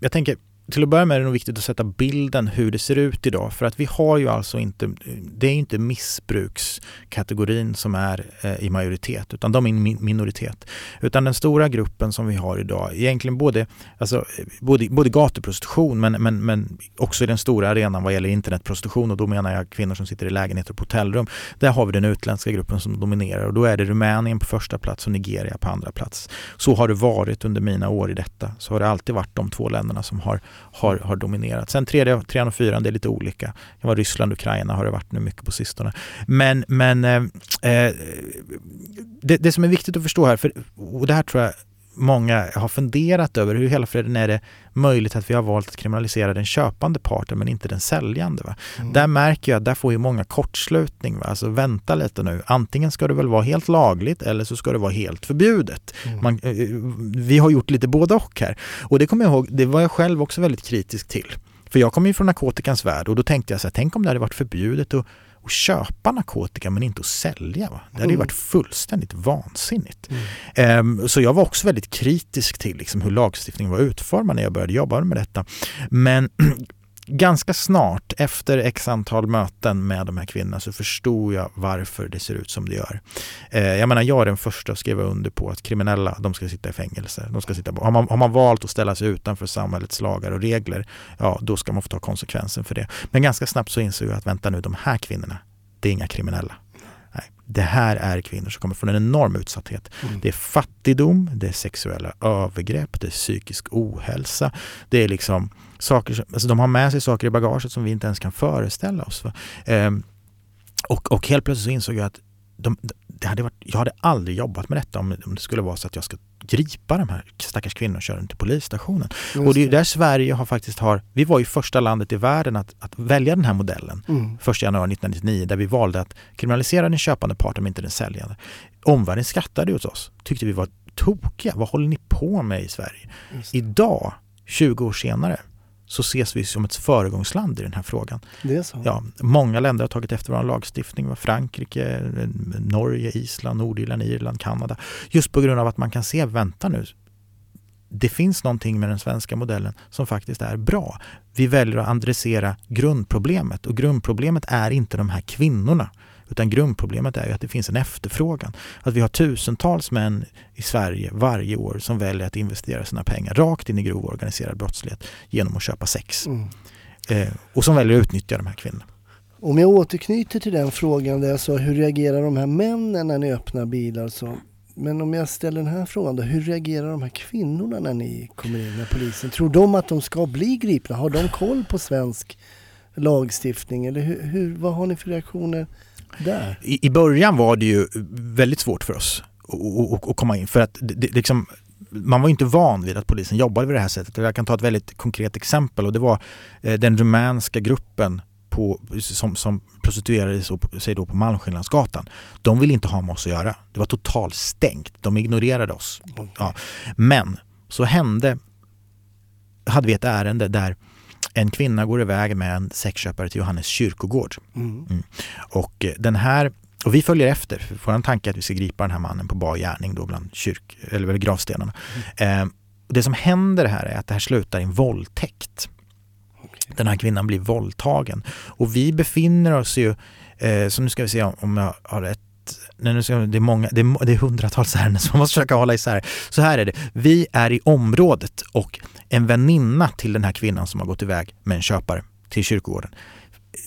Jag tänker, till att börja med är det nog viktigt att sätta bilden hur det ser ut idag för att vi har ju alltså inte, det är inte missbrukskategorin som är eh, i majoritet utan de är i minoritet. Utan den stora gruppen som vi har idag, egentligen både, alltså, både, både gatuprostitution men, men, men också i den stora arenan vad gäller internetprostitution och då menar jag kvinnor som sitter i lägenheter på hotellrum. Där har vi den utländska gruppen som dominerar och då är det Rumänien på första plats och Nigeria på andra plats. Så har det varit under mina år i detta. Så har det alltid varit de två länderna som har har, har dominerat. Sen tredje, trean och fyran, det är lite olika. Det var Ryssland och Ukraina har det varit nu mycket på sistone. Men, men eh, eh, det, det som är viktigt att förstå här, för, och det här tror jag många har funderat över hur hela freden är det möjligt att vi har valt att kriminalisera den köpande parten men inte den säljande. Va? Mm. Där märker jag att där får ju många kortslutning. Va? Alltså vänta lite nu. Antingen ska det väl vara helt lagligt eller så ska det vara helt förbjudet. Mm. Man, eh, vi har gjort lite både och här. Och det kommer jag ihåg, det var jag själv också väldigt kritisk till. För jag kommer ju från narkotikans värld och då tänkte jag så här, tänk om det hade varit förbjudet att att köpa narkotika men inte att sälja. Va? Det hade ju mm. varit fullständigt vansinnigt. Mm. Um, så jag var också väldigt kritisk till liksom, hur lagstiftningen var utformad när jag började jobba med detta. Men ganska snart efter x antal möten med de här kvinnorna så förstod jag varför det ser ut som det gör. Eh, jag menar, jag är den första att skriva under på att kriminella, de ska sitta i fängelse. De ska sitta, har, man, har man valt att ställa sig utanför samhällets lagar och regler, ja då ska man få ta konsekvensen för det. Men ganska snabbt så insåg jag att vänta nu, de här kvinnorna, det är inga kriminella. Nej, det här är kvinnor som kommer från en enorm utsatthet. Mm. Det är fattigdom, det är sexuella övergrepp, det är psykisk ohälsa. Det är liksom saker, alltså de har med sig saker i bagaget som vi inte ens kan föreställa oss. Ehm, och, och helt plötsligt så insåg jag att de, det hade varit, jag hade aldrig jobbat med detta om, om det skulle vara så att jag ska gripa de här stackars kvinnorna och köra dem till polisstationen. Just och det är där Sverige har faktiskt har, vi var ju första landet i världen att, att välja den här modellen. Mm. 1 januari 1999 där vi valde att kriminalisera den köpande parten men inte den säljande. Omvärlden skrattade åt oss, tyckte vi var tokiga. Vad håller ni på med i Sverige? Idag, 20 år senare, så ses vi som ett föregångsland i den här frågan. Det är så. Ja, många länder har tagit efter vår lagstiftning. Frankrike, Norge, Island, Nordirland, Irland, Kanada. Just på grund av att man kan se, vänta nu, det finns någonting med den svenska modellen som faktiskt är bra. Vi väljer att adressera grundproblemet och grundproblemet är inte de här kvinnorna utan grundproblemet är ju att det finns en efterfrågan. Att vi har tusentals män i Sverige varje år som väljer att investera sina pengar rakt in i grov organiserad brottslighet genom att köpa sex. Mm. Eh, och som väljer att utnyttja de här kvinnorna. Om jag återknyter till den frågan där jag sa hur reagerar de här männen när ni öppnar bilar? Så men om jag ställer den här frågan då, hur reagerar de här kvinnorna när ni kommer in med polisen? Tror de att de ska bli gripna? Har de koll på svensk lagstiftning eller hur, hur, vad har ni för reaktioner där? I, I början var det ju väldigt svårt för oss att- komma in för att det, liksom, man var inte van vid att polisen jobbade på det här sättet. Jag kan ta ett väldigt konkret exempel och det var eh, den rumänska gruppen på, som, som prostituerade sig då på Malmskillnadsgatan. De ville inte ha med oss att göra. Det var totalt stängt. De ignorerade oss. Ja. Men så hände, hade vi ett ärende där en kvinna går iväg med en sexköpare till Johannes kyrkogård. Mm. Och eh, den här, och vi följer efter, för vår tanke är att vi ska gripa den här mannen på bar gärning då bland kyrk, eller väl gravstenarna. Eh, det som händer här är att det här slutar i en våldtäkt. Okej. Den här kvinnan blir våldtagen. Och vi befinner oss ju, eh, så nu ska vi se om, om jag har rätt Nej, nu ska, det, är många, det, är, det är hundratals ärenden som man måste försöka hålla isär. Så här är det, vi är i området och en väninna till den här kvinnan som har gått iväg med en köpare till kyrkogården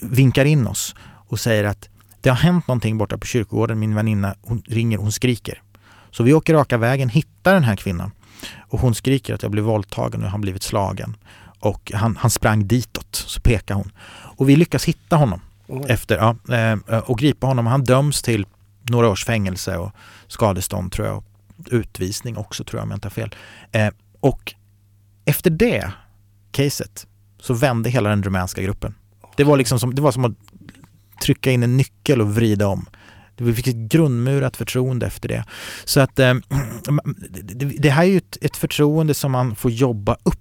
vinkar in oss och säger att det har hänt någonting borta på kyrkogården, min väninna hon ringer, hon skriker. Så vi åker raka vägen, hittar den här kvinnan och hon skriker att jag blev våldtagen och har blivit slagen. Och han, han sprang ditåt, så pekar hon. Och vi lyckas hitta honom Oj. efter, ja, eh, och gripa honom. Han döms till några års fängelse och skadestånd tror jag. Utvisning också tror jag om jag inte har fel. Eh, och efter det caset så vände hela den rumänska gruppen. Det var, liksom som, det var som att trycka in en nyckel och vrida om. Vi fick ett grundmurat förtroende efter det. Så att eh, det, här är ju ett, ett förtroende som man får jobba upp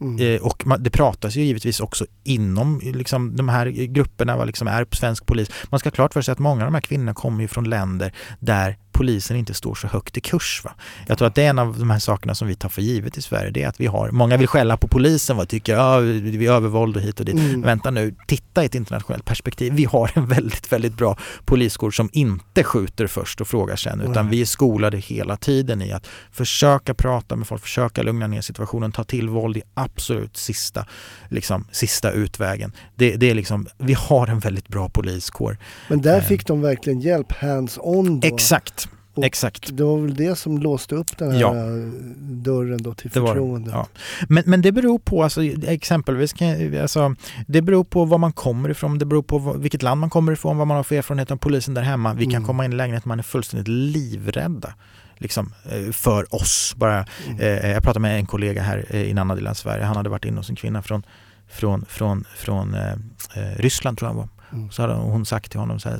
Mm. Eh, och man, det pratas ju givetvis också inom liksom, de här grupperna, vad liksom är på svensk polis. Man ska ha klart för sig att många av de här kvinnorna kommer ju från länder där polisen inte står så högt i kurs. Va? Jag tror att det är en av de här sakerna som vi tar för givet i Sverige. Det är att vi har, många vill skälla på polisen och tycker ja, vi är övervåld och hit och dit. Mm. Vänta nu, titta i ett internationellt perspektiv. Vi har en väldigt, väldigt bra poliskår som inte skjuter först och frågar sen utan Nej. vi är skolade hela tiden i att försöka prata med folk, försöka lugna ner situationen, ta till våld i absolut sista, liksom, sista utvägen. Det, det är liksom, vi har en väldigt bra poliskår. Men där Eh. fick de verkligen hjälp hands-on? Exakt, Och exakt. Det var väl det som låste upp den här Ja. dörren då till Det var det, förtroendet? ja. Men, men det beror på, alltså, exempelvis, alltså, det beror på var man kommer ifrån, det beror på vilket land man kommer ifrån, vad man har för erfarenhet av polisen där hemma. Vi kan Mm. komma in i lägenheten, man är fullständigt livrädda. Liksom, eh, för oss. Bara, Mm. eh, jag pratade med en kollega här eh, i en annan del av Sverige. Han hade varit inne hos en kvinna från, från, från, från eh, eh, Ryssland tror jag han var. Mm. Så hade hon sagt till honom så här,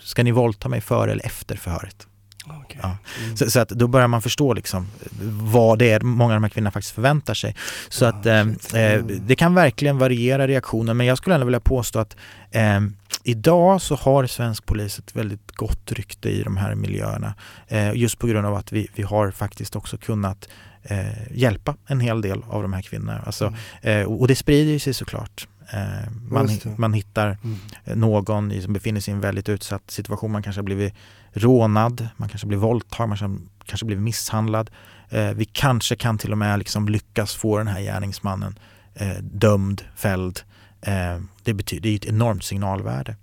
ska ni våldta mig före eller efter förhöret? Okej. Ja. Mm. Så, så att då börjar man förstå liksom vad det är många av de här kvinnorna faktiskt förväntar sig. Så Ja, att eh, eh, Mm. det kan verkligen variera reaktionen men jag skulle ändå vilja påstå att eh, idag så har svensk polis ett väldigt gott rykte i de här miljöerna. Eh, just på grund av att vi, vi har faktiskt också kunnat eh, hjälpa en hel del av de här kvinnorna. Alltså, Mm. eh, och det sprider sig såklart. Eh, man, man hittar Mm. någon som befinner sig i en väldigt utsatt situation. Man kanske har blivit rånad, man kanske blivit våldtagen, man kanske, blivit misshandlad. Eh, vi kanske kan till och med liksom lyckas få den här gärningsmannen eh, dömd, fälld. Eh, det betyder det är ett enormt signalvärde.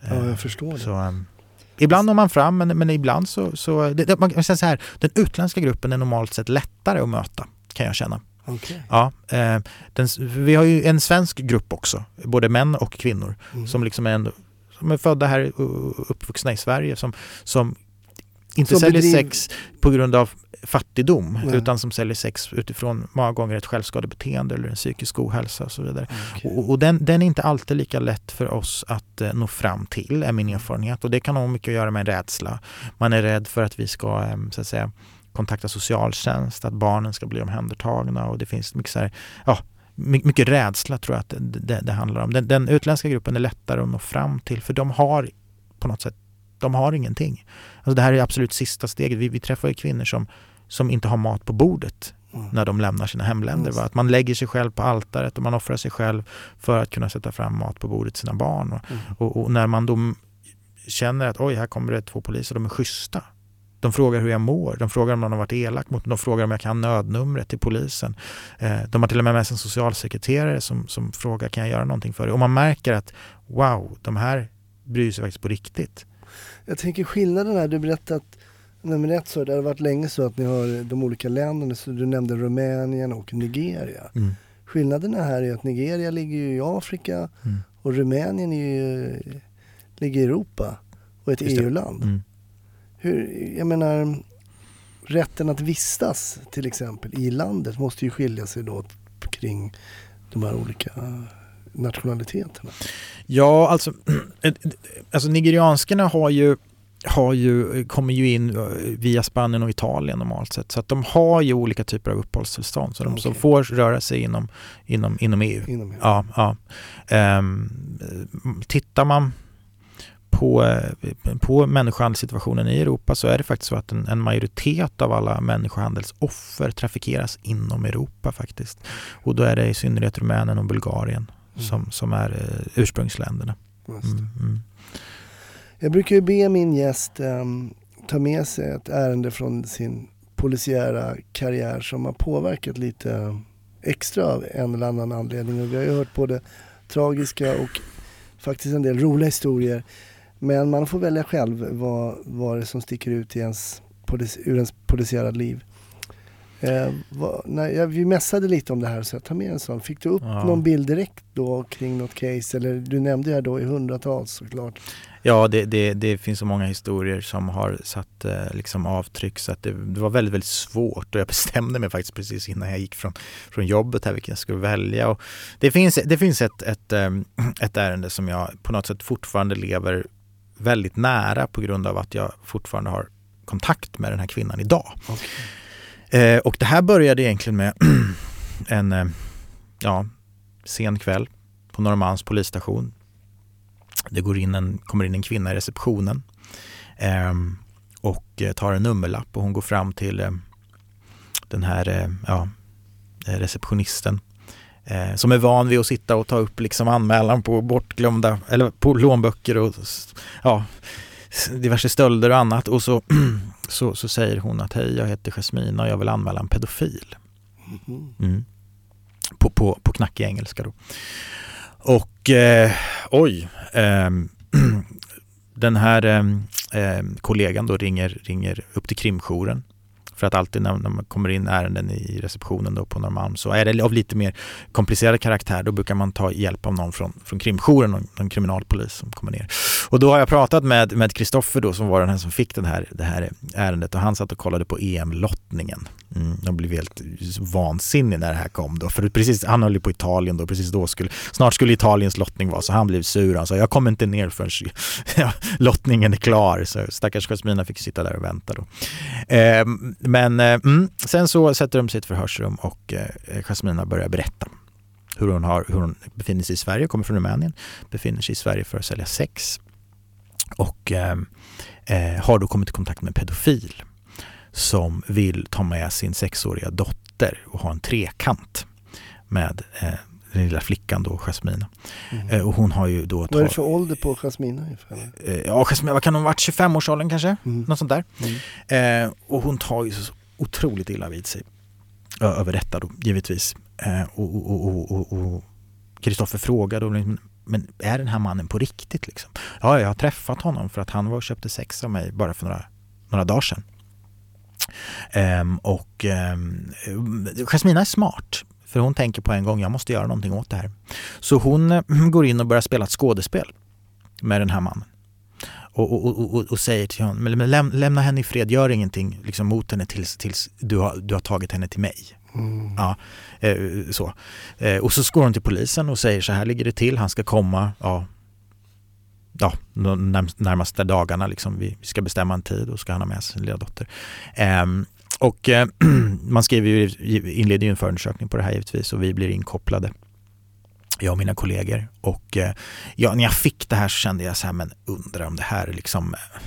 Ja, Eh, jag förstår det. så, ehm, ibland når man fram men, men ibland så, så det, det, man kan säga så här, den utländska gruppen är normalt sett lättare att möta kan jag känna. Okej. Ja, eh, den, vi har ju en svensk grupp också, både män och kvinnor Mm. som liksom är, ändå, som är födda här och uppvuxna i Sverige som, som inte Som säljer bedriv- sex på grund av fattigdom Nej. utan som säljer sex utifrån många gånger ett självskadebeteende eller en psykisk ohälsa och så vidare. Okej. Och, och den, den är inte alltid lika lätt för oss att eh, nå fram till, är min erfarenhet. Och det kan ha mycket att göra med rädsla. Man är rädd för att vi ska eh, så att säga, kontakta socialtjänst, att barnen ska bli omhändertagna och det finns mycket, så här, ja, mycket rädsla tror jag att det, det, handlar om. Den, den utländska gruppen är lättare att nå fram till för de har på något sätt, de har ingenting. Alltså det här är absolut sista steget. Vi, vi träffar ju kvinnor som, som inte har mat på bordet Mm. när de lämnar sina hemländer. Va? Att man lägger sig själv på altaret och man offrar sig själv för att kunna sätta fram mat på bordet till sina barn. Och, Mm. och, och när man då känner att oj, här kommer det två poliser, de är schyssta. De frågar hur jag mår, de frågar om någon har varit elak mot mig, de frågar om jag kan nödnumret till polisen. Eh, de har till och med med sig en socialsekreterare som, som frågar kan jag göra någonting för dig? Och man märker att wow, de här bryr sig faktiskt på riktigt. Jag tänker skillnaden här, du berättade att Nummer ett så, det har varit länge så att ni har de olika länderna, så du nämnde Rumänien och Nigeria. Mm. Skillnaderna här är att Nigeria ligger ju i Afrika Mm. och Rumänien är ju, ligger i Europa och ett Just det. EU-land. Mm. Hur, jag menar, rätten att vistas till exempel i landet måste ju skilja sig då kring de här olika nationaliteterna. Ja, alltså, alltså nigerianskarna har ju, har ju, kommer ju in eh, via Spanien och Italien normalt sett. Så att de har ju olika typer av uppehållstillstånd. Så de som Okej. får röra sig inom, inom, inom EU. Inom EU. Ja, ja. Ehm, tittar man på, eh, på människohandelssituationen i Europa så är det faktiskt så att en, en majoritet av alla människohandelsoffer trafikeras inom Europa faktiskt. Och då är det i synnerhet Rumänien och Bulgarien Mm. som, som är eh, ursprungsländerna. Mm, mm. Jag brukar ju be min gäst ehm, ta med sig ett ärende från sin polisiära karriär som har påverkat lite extra av en eller annan anledning. Och vi har ju hört både tragiska och faktiskt en del roliga historier. Men man får välja själv vad, vad det är som sticker ut i ens, ur ens polisiära liv. Eh, vad, när jag, vi mässade lite om det här så jag tar med en sån. Fick du upp Ja. någon bild direkt då kring något case? Eller du nämnde ju här då i hundratals såklart. Ja, det, det, det finns så många historier som har satt eh, liksom avtryck så att det, det var väldigt, väldigt svårt och jag bestämde mig faktiskt precis innan jag gick från, från jobbet här vilken jag skulle välja. Och det finns, det finns ett, ett, ehm, ett ärende som jag på något sätt fortfarande lever väldigt nära på grund av att jag fortfarande har kontakt med den här kvinnan idag. Eh, och det här började egentligen med en eh, ja, sen kväll på Norrmalms polisstation. Det går in en, kommer in en kvinna i receptionen ehm, och eh, tar en nummerlapp och hon går fram till eh, den här eh, ja, eh, receptionisten eh, som är van vid att sitta och ta upp liksom anmälan på bortglömda eller på lånböcker och ja, diverse stölder och annat och så, så, så säger hon att hej jag heter Jasmina och jag vill anmäla en pedofil. Mhm. Mm. På, på, på knackig engelska då. Och eh, oj, ehm, den här ehm, kollegan då ringer, ringer upp till krimjouren. För att alltid när, när man kommer in ärenden i receptionen då på Norrmalm så är det av lite mer komplicerad karaktär. Då brukar man ta hjälp av någon från, från krimjouren, någon, någon kriminalpolis som kommer ner. Och då har jag pratat med med Kristoffer då som var den här som fick den här, det här ärendet och han satt och kollade på EM-lottningen. Mm, de blev helt vansinnig när det här kom då. För precis, han höll ju på Italien då, precis då skulle, snart skulle Italiens lottning vara så han blev sur. Han sa jag kommer inte ner förrän lottningen är klar. Så stackars Jasmina fick sitta där och vänta då. Eh, men eh, mm, sen så sätter de sig i ett förhörsrum och eh, Jasmina börjar berätta hur hon, har, hur hon befinner sig i Sverige, kommer från Rumänien, befinner sig i Sverige för att sälja sex och eh, eh har då kommit i kontakt med en pedofil som vill ta med sin sexåriga dotter och ha en trekant med eh, den lilla flickan då, Jasmina. Mm. Eh, och hon har ju då... Vad är det för ålder på Jasmina eh, ja, Jasmina, vad kan hon ha varit? 25-årsåldern kanske? Mm. Något sånt där. Mm. Eh, och hon tar ju så otroligt illa vid sig över detta då, givetvis. Eh, och Kristoffer frågar då, liksom, men är den här mannen på riktigt? Liksom? Ja, jag har träffat honom för att han var och köpte sex av mig bara för några, några dagar sedan. Ehm, och ehm, Jasmina är smart. För hon tänker på en gång, jag måste göra någonting åt det här. Så hon eh, går in och börjar spela ett skådespel med den här mannen. Och, och, och, och, säger till honom, läm, lämna henne i fred, gör ingenting liksom, mot henne tills, tills du, har, du har tagit henne till mig. Mm. Ja, eh, så. Eh, och så går hon till polisen och säger så här ligger det till, han ska komma ja, ja, de närm- närmaste dagarna. Liksom. Vi vi ska bestämma en tid och ska han ha med sin lilla dotter. Och eh, man skriver ju, inleder ju en förundersökning på det här givetvis och vi blir inkopplade. Jag och mina kollegor. Och eh, ja, när jag fick det här så kände jag så här, men undrar om det här är liksom... Eh,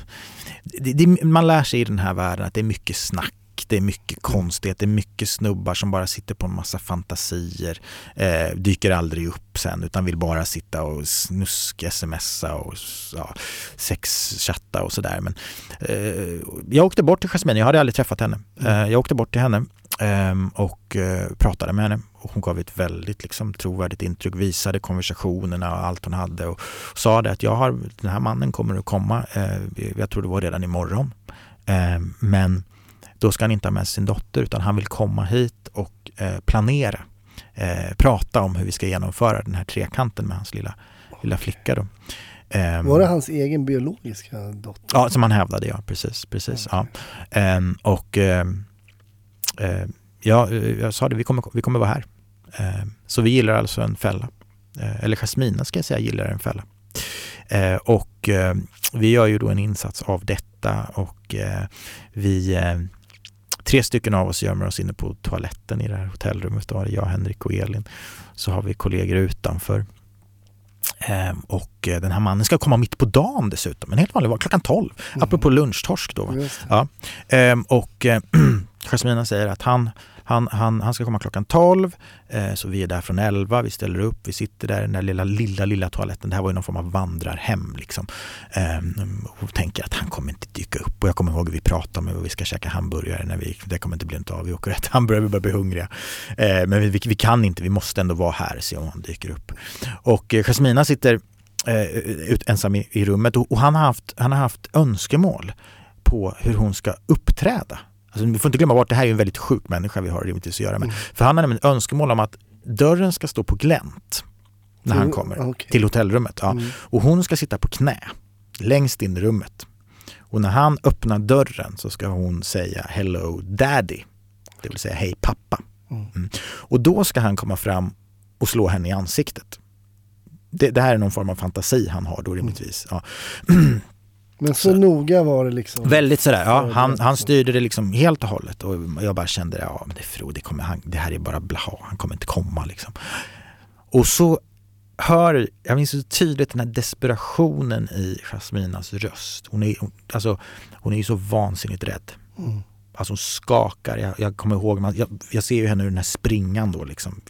det, det, man lär sig i den här världen att det är mycket snack det är mycket konstighet, det är mycket snubbar som bara sitter på en massa fantasier, eh, dyker aldrig upp sen utan vill bara sitta och snuska, smsa och ja, sexchatta och sådär. Men eh, jag åkte bort till Jasmine, jag hade aldrig träffat henne. Eh, jag åkte bort till henne eh, och eh, pratade med henne och hon gav ett väldigt liksom, trovärdigt intryck, visade konversationerna och allt hon hade och sa det att jag har, den här mannen kommer att komma, eh, jag tror det var redan imorgon. Eh, men då ska han inte ha med sin dotter utan han vill komma hit och eh, planera, eh, prata om hur vi ska genomföra den här trekanten med hans lilla, lilla flicka. Då. Ehm, Var det hans egen biologiska dotter? Ja, som han hävdade, ja. Precis. precis ja. Ehm, och ehm, eh, ja, jag sa det, vi kommer, vi kommer vara här. Så vi gillar alltså en fälla. Eh, eller Jasmina ska jag säga gillar en fälla. Eh, och vi gör ju då en insats av detta och eh, vi Tre stycken av oss gömmer oss inne på toaletten i det här hotellrummet. Då jag, Henrik och Elin. Så har vi kollegor utanför. Ehm, och eh, den här mannen ska komma mitt på dagen dessutom, en helt vanlig dag, klockan 12. Mm. Apropå lunchtorsk då. Ja. Ehm, och eh, Jasmina säger att han han, han, han ska komma klockan 12, eh, så vi är där från 11, vi ställer upp, vi sitter där i den där lilla, lilla, lilla toaletten. Det här var ju någon form av vandrarhem liksom. Eh, och tänker att han kommer inte dyka upp. Och jag kommer ihåg att vi pratade om att vi ska käka hamburgare när vi, det kommer inte bli något av. Vi åker rätt hamburgare, vi börjar bli hungriga. Eh, men vi, vi, kan inte, vi måste ändå vara här och se om han dyker upp. Och eh, Jasmina sitter eh, ut, ensam i, i rummet och, och han, har haft, han har haft önskemål på hur hon ska uppträda Alltså, vi får inte glömma bort, det här är en väldigt sjuk människa vi har rimligtvis att göra med. Mm. För han har nämligen önskemål om att dörren ska stå på glänt när han kommer okay. till hotellrummet. Ja. Mm. Och hon ska sitta på knä längst in i rummet. Och när han öppnar dörren så ska hon säga Hello Daddy. Det vill säga Hej pappa. Mm. mm. Och då ska han komma fram och slå henne i ansiktet. Det, det, här är någon form av fantasi han har då rimligtvis. Ja. Men så, så, noga var det liksom? Väldigt sådär, ja. Han, han styrde det liksom helt och hållet och jag bara kände, ja men det, Fro, det, kommer, han, det här är bara blaha, han kommer inte komma liksom. Och så hör, jag minns så tydligt den här desperationen i Jasminas röst. Hon är, alltså, hon är ju så vansinnigt rädd. Mm. Alltså hon skakar, jag, jag kommer ihåg, man, jag, jag, ser ju henne ur den här springan då liksom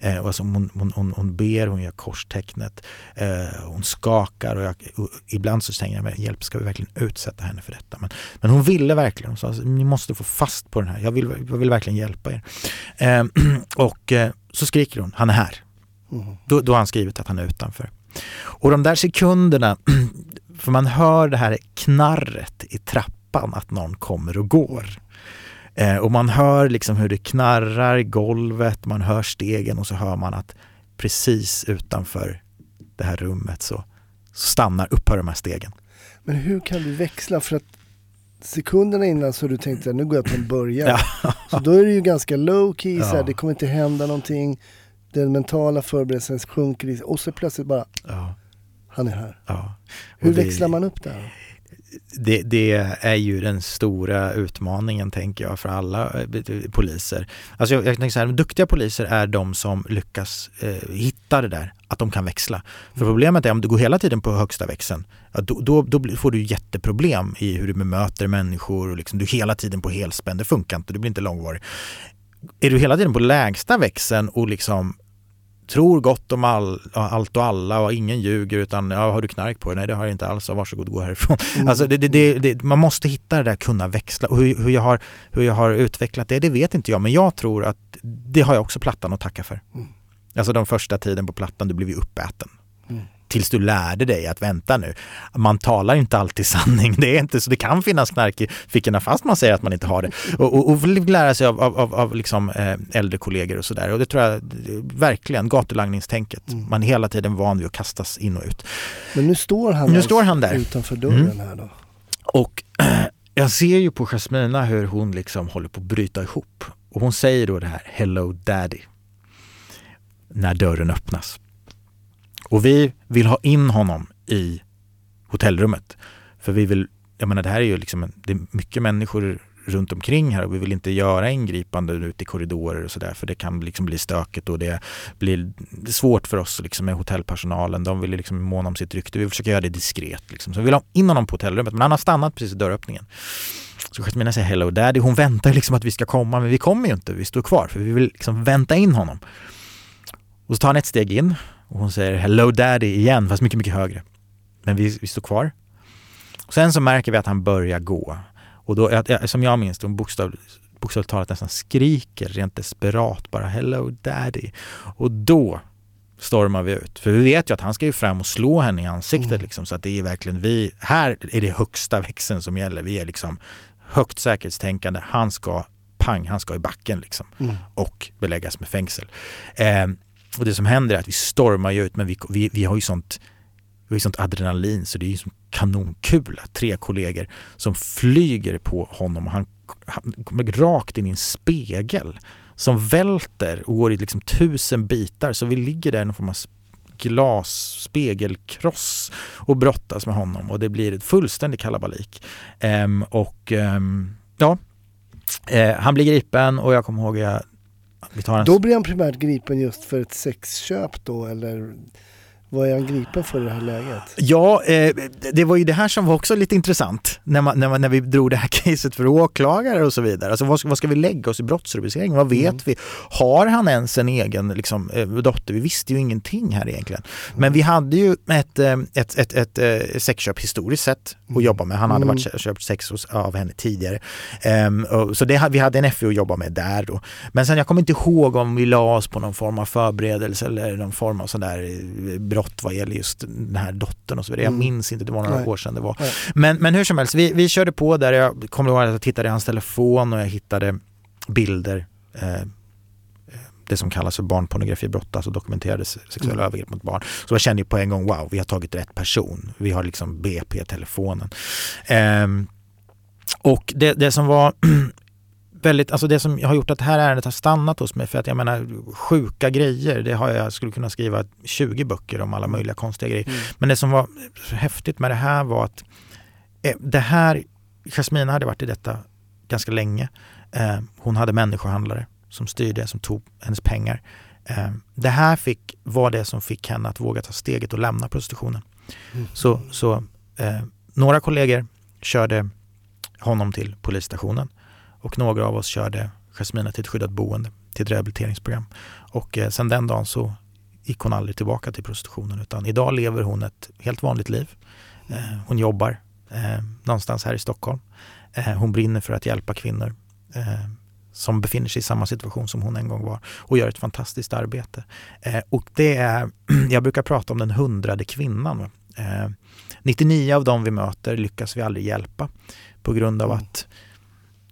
Eh, alltså hon, hon, hon, hon ber, hon gör korstecknet, eh, hon skakar och, jag, och ibland så tänker jag, hjälp ska vi verkligen utsätta henne för detta? Men, men hon ville verkligen, hon sa ni måste få fast på den här, jag vill, jag vill verkligen hjälpa er. Eh, och eh, så skriker hon, han är här. Mm. Då, då har han skrivit att han är utanför. Och de där sekunderna, för man hör det här knarret i trappan att någon kommer och går. Eh, och man hör liksom hur det knarrar i golvet, man hör stegen och så hör man att precis utanför det här rummet så, så stannar, upphör de här stegen. Men hur kan du växla? För att sekunderna innan så du tänkte nu går jag på en början. Ja. Så då är det ju ganska low key, ja. det kommer inte hända någonting. Den mentala förberedelsen sjunker och så plötsligt bara, ja. han är här. Hur växlar man upp det här? Det, det, är ju den stora utmaningen, tänker jag, för alla eh, poliser. Alltså jag, jag tänker så här, duktiga poliser är de som lyckas eh, hitta det där, att de kan växla. För mm. problemet är om du går hela tiden på högsta växeln, ja, då, då, då, får du jätteproblem i hur du bemöter människor och liksom, du är hela tiden på helspänn, det funkar inte, du blir inte långvarig. Är du hela tiden på lägsta växeln och liksom tror gott om all, allt och alla och ingen ljuger utan ja, har du knark på dig? Nej det har jag inte alls, varsågod gå härifrån. Mm. Alltså det, det, det, man måste hitta det där kunna växla och hur, hur, jag har, hur jag har utvecklat det, det vet inte jag men jag tror att det har jag också Plattan att tacka för. Mm. Alltså de första tiden på Plattan, du blev ju uppäten. Mm tills du lärde dig att vänta nu. Man talar inte alltid sanning. Det är inte så. Det kan finnas knark i fickorna fast man säger att man inte har det. Och, och, och lära sig av, av, av liksom, eh, äldre kollegor och sådär. Och det tror jag verkligen, gatulangningstänket. Mm. Man är hela tiden van vid att kastas in och ut. Men nu står han, nu står han där. utanför dörren mm. här då. Och jag ser ju på Jasmina hur hon liksom håller på att bryta ihop. Och hon säger då det här Hello Daddy. När dörren öppnas. Och vi vill ha in honom i hotellrummet. För vi vill, jag menar det här är ju liksom, det är mycket människor runt omkring här och vi vill inte göra ingripande ute i korridorer och sådär för det kan liksom bli stökigt och det blir svårt för oss liksom med hotellpersonalen. De vill liksom måna om sitt rykte. Vi försöker göra det diskret. Liksom. Så vi vill ha in honom på hotellrummet men han har stannat precis i dörröppningen. Så Jasmina säger hello daddy. Hon väntar liksom att vi ska komma men vi kommer ju inte. Vi står kvar för vi vill liksom vänta in honom. Och så tar han ett steg in och hon säger Hello Daddy igen, fast mycket, mycket högre. Men vi, vi står kvar. Och sen så märker vi att han börjar gå. Och då, som jag minns hon bokstav, bokstavligt talat nästan skriker rent desperat bara Hello Daddy. Och då stormar vi ut. För vi vet ju att han ska ju fram och slå henne i ansiktet Mm. liksom, så att det är verkligen vi, här är det högsta växeln som gäller. Vi är liksom högt säkerhetstänkande. Han ska pang, han ska i backen liksom Mm. och beläggas med fängsel. Eh, och det som händer är att vi stormar ju ut men vi, vi, vi har ju sånt vi har ju sånt adrenalin så det är ju som kanonkula. Tre kollegor som flyger på honom och han, han kommer rakt in i en spegel som välter och går i liksom tusen bitar. Så vi ligger där i någon form av glas, spegelkross och brottas med honom och det blir ett fullständigt kalabalik. Um, och um, ja, eh, han blir gripen och jag kommer ihåg jag, en Då blir han primärt gripen just för ett sexköp då eller? Vad är han gripen för i det här läget? Ja, eh, det var ju det här som var också lite intressant när, man, när, man, när vi drog det här caset för åklagare och så vidare. Alltså vad, ska- vad ska vi lägga oss i brottsrubriceringen? Vad vet Mm. vi? Har han ens en egen liksom, eh, dotter? Vi visste ju ingenting här egentligen. Men vi hade ju ett, eh, ett, ett, ett, eh, sexköp historiskt sett att Mm. jobba med. Han hade Mm. varit köpt sex hos, av henne tidigare. Och, så det, vi hade en FU att jobba med där då. Men sen jag kommer inte ihåg om vi la oss på någon form av förberedelse eller någon form av sån där eh, brott vad gäller just den här dottern och så vidare. Jag Mm. minns inte, det var några Nej. år sedan det var. Nej. Men, men hur som helst, vi, vi körde på där. Jag kommer ihåg att jag tittade i hans telefon och jag hittade bilder eh, det som kallas för barnpornografibrott, alltså dokumenterade se- sexuella Mm. övergrepp mot barn. Så jag kände ju på en gång, wow, vi har tagit rätt person. Vi har liksom BP i telefonen. Ehm, och det, det som var väldigt, alltså det som har gjort att det här ärendet har stannat hos mig, för att jag menar sjuka grejer, det har jag, skulle kunna skriva 20 böcker om alla möjliga konstiga grejer. Mm. Men det som var så häftigt med det här var att eh, det här, Jasmina hade varit i detta ganska länge. Eh, hon hade människohandlare som styrde, som tog hennes pengar. Eh, det här fick, var det som fick henne att våga ta steget och lämna prostitutionen. Mm. Så, så några kollegor körde honom till polisstationen och några av oss körde Jasmina till ett skyddat boende, till ett rehabiliteringsprogram. Och eh, sen den dagen så gick hon aldrig tillbaka till prostitutionen utan idag lever hon ett helt vanligt liv. Eh, hon jobbar eh, någonstans här i Stockholm. Eh, hon brinner för att hjälpa kvinnor eh, som befinner sig i samma situation som hon en gång var och gör ett fantastiskt arbete. Eh, och det är, jag brukar prata om den hundrade kvinnan. va. Eh, 99 av dem vi möter lyckas vi aldrig hjälpa på grund av Mm. att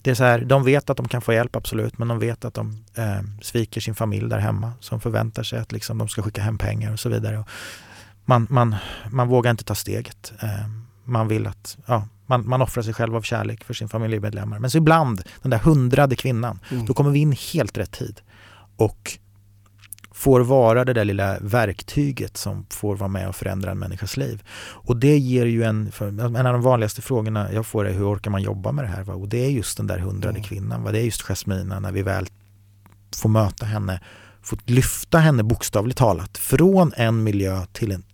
det är så här, de vet att de kan få hjälp absolut men de vet att de eh, sviker sin familj där hemma som förväntar sig att liksom, de ska skicka hem pengar och så vidare. Och man, man, man vågar inte ta steget. Eh, man vill att, ja, man, man offrar sig själv av kärlek för sin familjemedlemmar. Men så ibland, den där hundrade kvinnan, Mm. då kommer vi in helt rätt tid och får vara det där lilla verktyget som får vara med och förändra en människas liv. Och det ger ju en, en av de vanligaste frågorna jag får är hur orkar man jobba med det här? Va? Och det är just den där hundrade Mm. kvinnan, va? det är just Jasmina när vi väl får möta henne, får lyfta henne bokstavligt talat från en miljö till en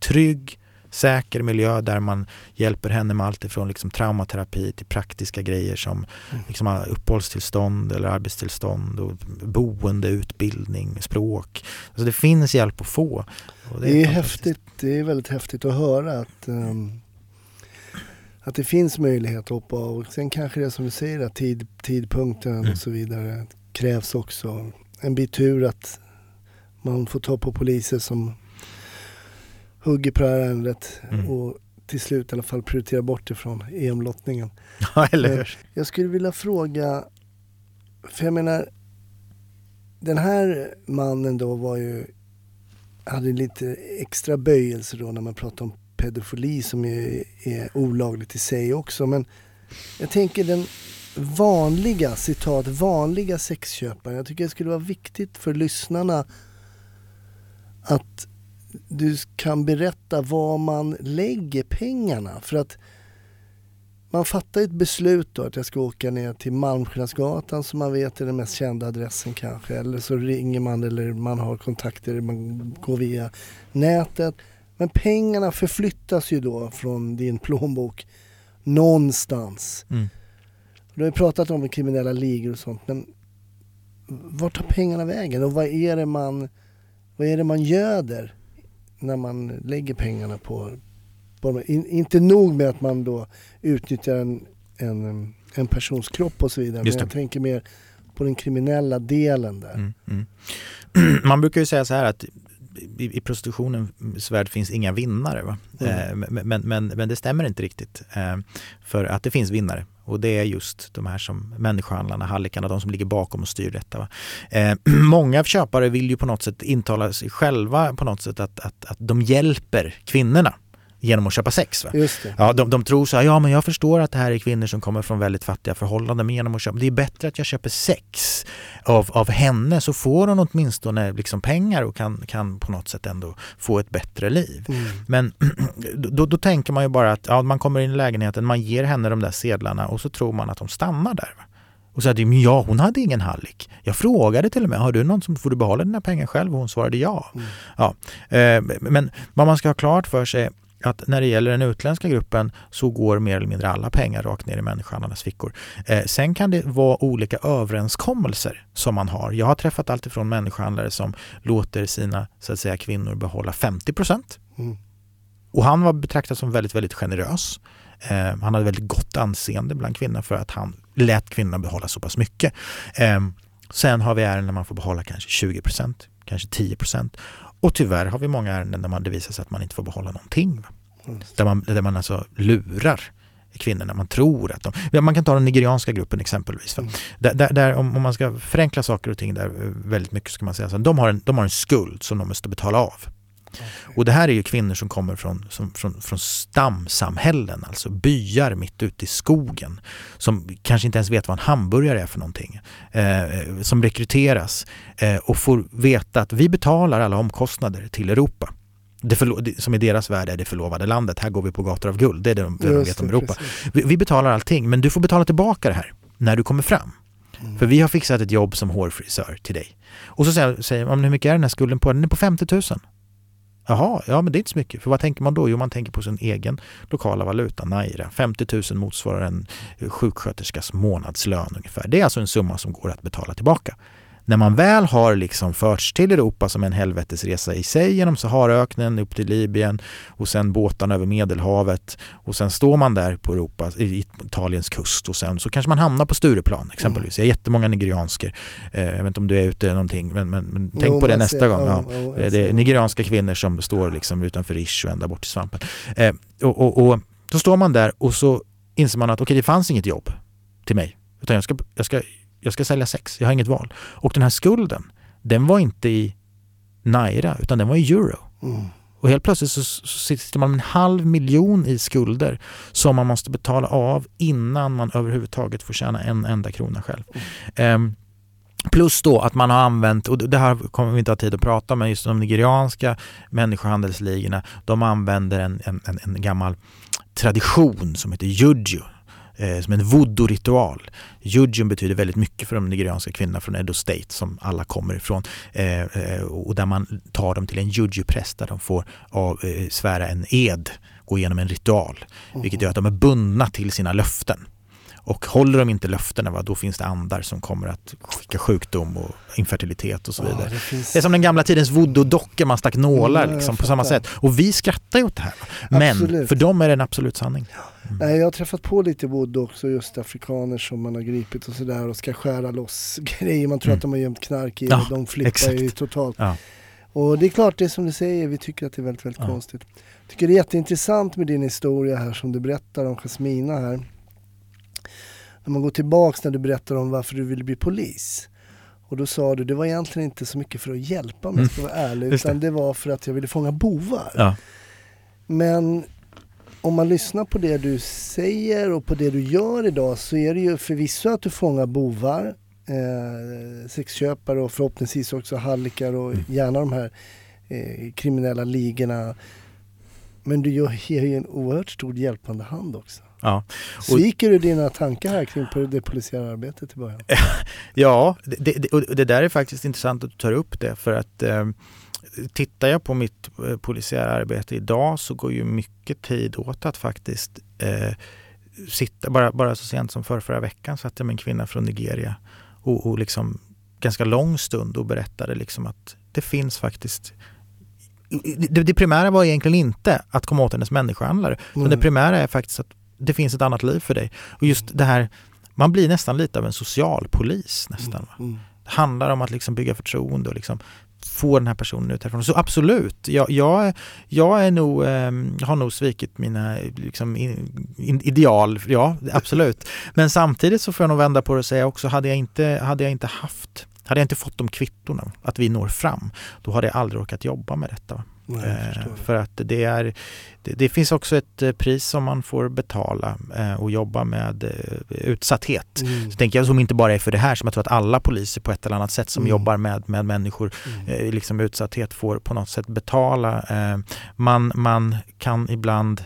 trygg, säker miljö där man hjälper henne med allt ifrån liksom traumaterapi till praktiska grejer som Mm. liksom uppehållstillstånd eller arbetstillstånd och boende, utbildning, språk. Alltså det finns hjälp att få. Det är fantastiskt. häftigt, det är väldigt häftigt att höra att, ehm, att det finns möjlighet att hoppa av. Och sen kanske det är som du säger, att tid, tidpunkten Mm. och så vidare krävs också. En bit tur att man får ta på poliser som hugger på det här ärendet Mm. och till slut i alla fall prioritera bort det från EM-lottningen. Ja, eller Men hur? Jag skulle vilja fråga, för jag menar, den här mannen då var ju, hade lite extra böjelse då när man pratar om pedofili som är, är olagligt i sig också. Men jag tänker den vanliga, citat, vanliga sexköparen. Jag tycker det skulle vara viktigt för lyssnarna att du kan berätta var man lägger pengarna. För att man fattar ett beslut då att jag ska åka ner till Malmskillnadsgatan som man vet är den mest kända adressen kanske. Eller så ringer man eller man har kontakter, man går via nätet. Men pengarna förflyttas ju då från din plånbok någonstans. Mm. Du har ju pratat om kriminella ligor och sånt men vart tar pengarna vägen och vad är det man, vad är det man göder när man lägger pengarna på, på in, inte nog med att man då utnyttjar en, en, en persons kropp och så vidare men jag tänker mer på den kriminella delen där. Mm, mm. Man brukar ju säga så här att i, i prostitutionens värld finns inga vinnare. Va? Mm. Eh, men, men, men, men det stämmer inte riktigt. Eh, för att det finns vinnare och det är just de här som människohandlarna, hallickarna, de som ligger bakom och styr detta. Va? Eh, många köpare vill ju på något sätt intala sig själva på något sätt att, att, att de hjälper kvinnorna genom att köpa sex. Va? Ja, de, de tror så här, ja men jag förstår att det här är kvinnor som kommer från väldigt fattiga förhållanden men genom att köpa, det är bättre att jag köper sex av, av henne så får hon åtminstone liksom pengar och kan, kan på något sätt ändå få ett bättre liv. Mm. Men då, då tänker man ju bara att ja, man kommer in i lägenheten, man ger henne de där sedlarna och så tror man att de stannar där. Va? Och så att, ja, hon hade ingen hallick. Jag frågade till och med, har du någon som får du behålla dina pengar själv? Och hon svarade ja. Mm. ja. Eh, men vad man ska ha klart för sig att när det gäller den utländska gruppen så går mer eller mindre alla pengar rakt ner i människohandlarnas fickor. Eh, sen kan det vara olika överenskommelser som man har. Jag har träffat alltifrån människohandlare som låter sina så att säga, kvinnor behålla 50 procent. Mm. Och han var betraktad som väldigt, väldigt generös. Eh, han hade väldigt gott anseende bland kvinnor för att han lät kvinnorna behålla så pass mycket. Eh, sen har vi ärenden där man får behålla kanske 20 procent, kanske 10 procent. Och tyvärr har vi många ärenden där man, det visar sig att man inte får behålla någonting. Va? Där man, där man alltså lurar kvinnorna. Man tror att de... Man kan ta den nigerianska gruppen exempelvis. Mm. Där, där, där, om, man ska förenkla saker och ting där eh, väldigt mycket ska man säga så de har, en, de har en skuld som de måste betala av. Och det här är ju kvinnor som kommer från, som, från, från stamsamhällen, alltså byar mitt ute i skogen som kanske inte ens vet vad en hamburgare är för någonting. Eh, som rekryteras eh, och får veta att vi betalar alla omkostnader till Europa. Det förlo- som i deras värld är det förlovade landet. Här går vi på gator av guld. Det är det de, det de vet om Europa. Vi, vi betalar allting men du får betala tillbaka det här när du kommer fram. Mm. För vi har fixat ett jobb som hårfrisör till dig. Och så säger, säger man, hur mycket är den här skulden på? Den är på 50 000. Jaha, ja men det är inte så mycket. För vad tänker man då? Jo, man tänker på sin egen lokala valuta, naira. 50 000 motsvarar en eh, sjuksköterskas månadslön ungefär. Det är alltså en summa som går att betala tillbaka. När man väl har liksom förts till Europa som en helvetesresa i sig genom Saharaöknen upp till Libyen och sen båtarna över Medelhavet och sen står man där på Europa, i Italiens kust och sen så kanske man hamnar på Stureplan exempelvis. Jag har jättemånga nigeriansker. Eh, jag vet inte om du är ute någonting men, men, men tänk Jo, på det nästa ser- gång. Ja. ja, Det är nigerianska kvinnor som står liksom utanför Rish och ända bort till svampen. Eh, och, och, och då står man där och så inser man att okej, det fanns inget jobb till mig. Utan jag ska, jag, ska, jag ska sälja sex, jag har inget val. Och den här skulden, den var inte i naira utan den var i euro. Mm. Och helt plötsligt så, så sitter man med en halv miljon i skulder som man måste betala av innan man överhuvudtaget får tjäna en enda krona själv. Ehm, plus då att man har använt, och det här kommer vi inte ha tid att prata om, men just de nigerianska människohandelsligorna, de använder en, en, en, en gammal tradition som heter juju. Eh, som en voodoo-ritual. Jujun betyder väldigt mycket för de nigerianska kvinnorna från Edo State som alla kommer ifrån. Eh, eh, och där man tar dem till en juju-präst där de får av, eh, svära en ed, gå igenom en ritual. Vilket gör att de är bundna till sina löften. Och håller de inte löftena, va, då finns det andar som kommer att skicka sjukdom och infertilitet och så vidare. Ja, det finns... Det är som den gamla tidens voodoo-dockor, man stack nålar Mm, liksom, på samma sätt. Och vi skrattar ju åt det här. va. Men Absolut. för dem är det en absolut sanning. Nej, jag har träffat på lite voodoo också, just afrikaner som man har gripit och sådär och ska skära loss grejer. Man tror Mm. att de har gömt knark i Ja, och de flippar exakt. ju totalt. Ja. Och det är klart, det är som du säger, vi tycker att det är väldigt, väldigt Ja. konstigt. Jag tycker det är jätteintressant med din historia här som du berättar om Jasmina här. När man går tillbaks när du berättar om varför du ville bli polis. Och då sa du, det var egentligen inte så mycket för att hjälpa mig, jag ska vara ärlig, Mm. just det. utan det var för att jag ville fånga bovar. Ja. Men om man lyssnar på det du säger och på det du gör idag så är det ju förvisso att du fångar bovar, eh, sexköpare och förhoppningsvis också hallickar och Mm. gärna de här eh, kriminella ligorna. Men du ger ju en oerhört stor hjälpande hand också. Ja. Sviker du dina tankar här kring det polisiära arbetet i början? Ja, det, det, och det där är faktiskt intressant att du tar upp det för att eh, tittar jag på mitt eh, polisiära arbete idag så går ju mycket tid åt att faktiskt eh, sitta, bara, bara så sent som för förra veckan satt jag med en kvinna från Nigeria och, och liksom ganska lång stund och berättade liksom att det finns faktiskt det, det primära var egentligen inte att komma åt hennes människohandlare. Men det Mm. primära är faktiskt att det finns ett annat liv för dig. Och just det här, man blir nästan lite av en socialpolis nästan. Va? Mm. Det handlar om att liksom bygga förtroende och liksom få den här personen ut härifrån. Så absolut, jag, jag, jag är nog, eh, har nog svikit mina liksom, in, in, ideal, ja absolut. Men samtidigt så får jag nog vända på det och säga också, hade jag inte, hade jag inte haft hade jag inte fått de kvittorna, att vi når fram, då hade jag aldrig orkat jobba med detta. Eh, för att det, är, det, det, finns också ett eh, pris som man får betala eh, och jobba med eh, utsatthet. Mm. Så tänker jag som inte bara är för det här, som jag tror att alla poliser på ett eller annat sätt som mm. jobbar med, med människor mm. eh, liksom utsatthet får på något sätt betala. Eh, man, man kan ibland,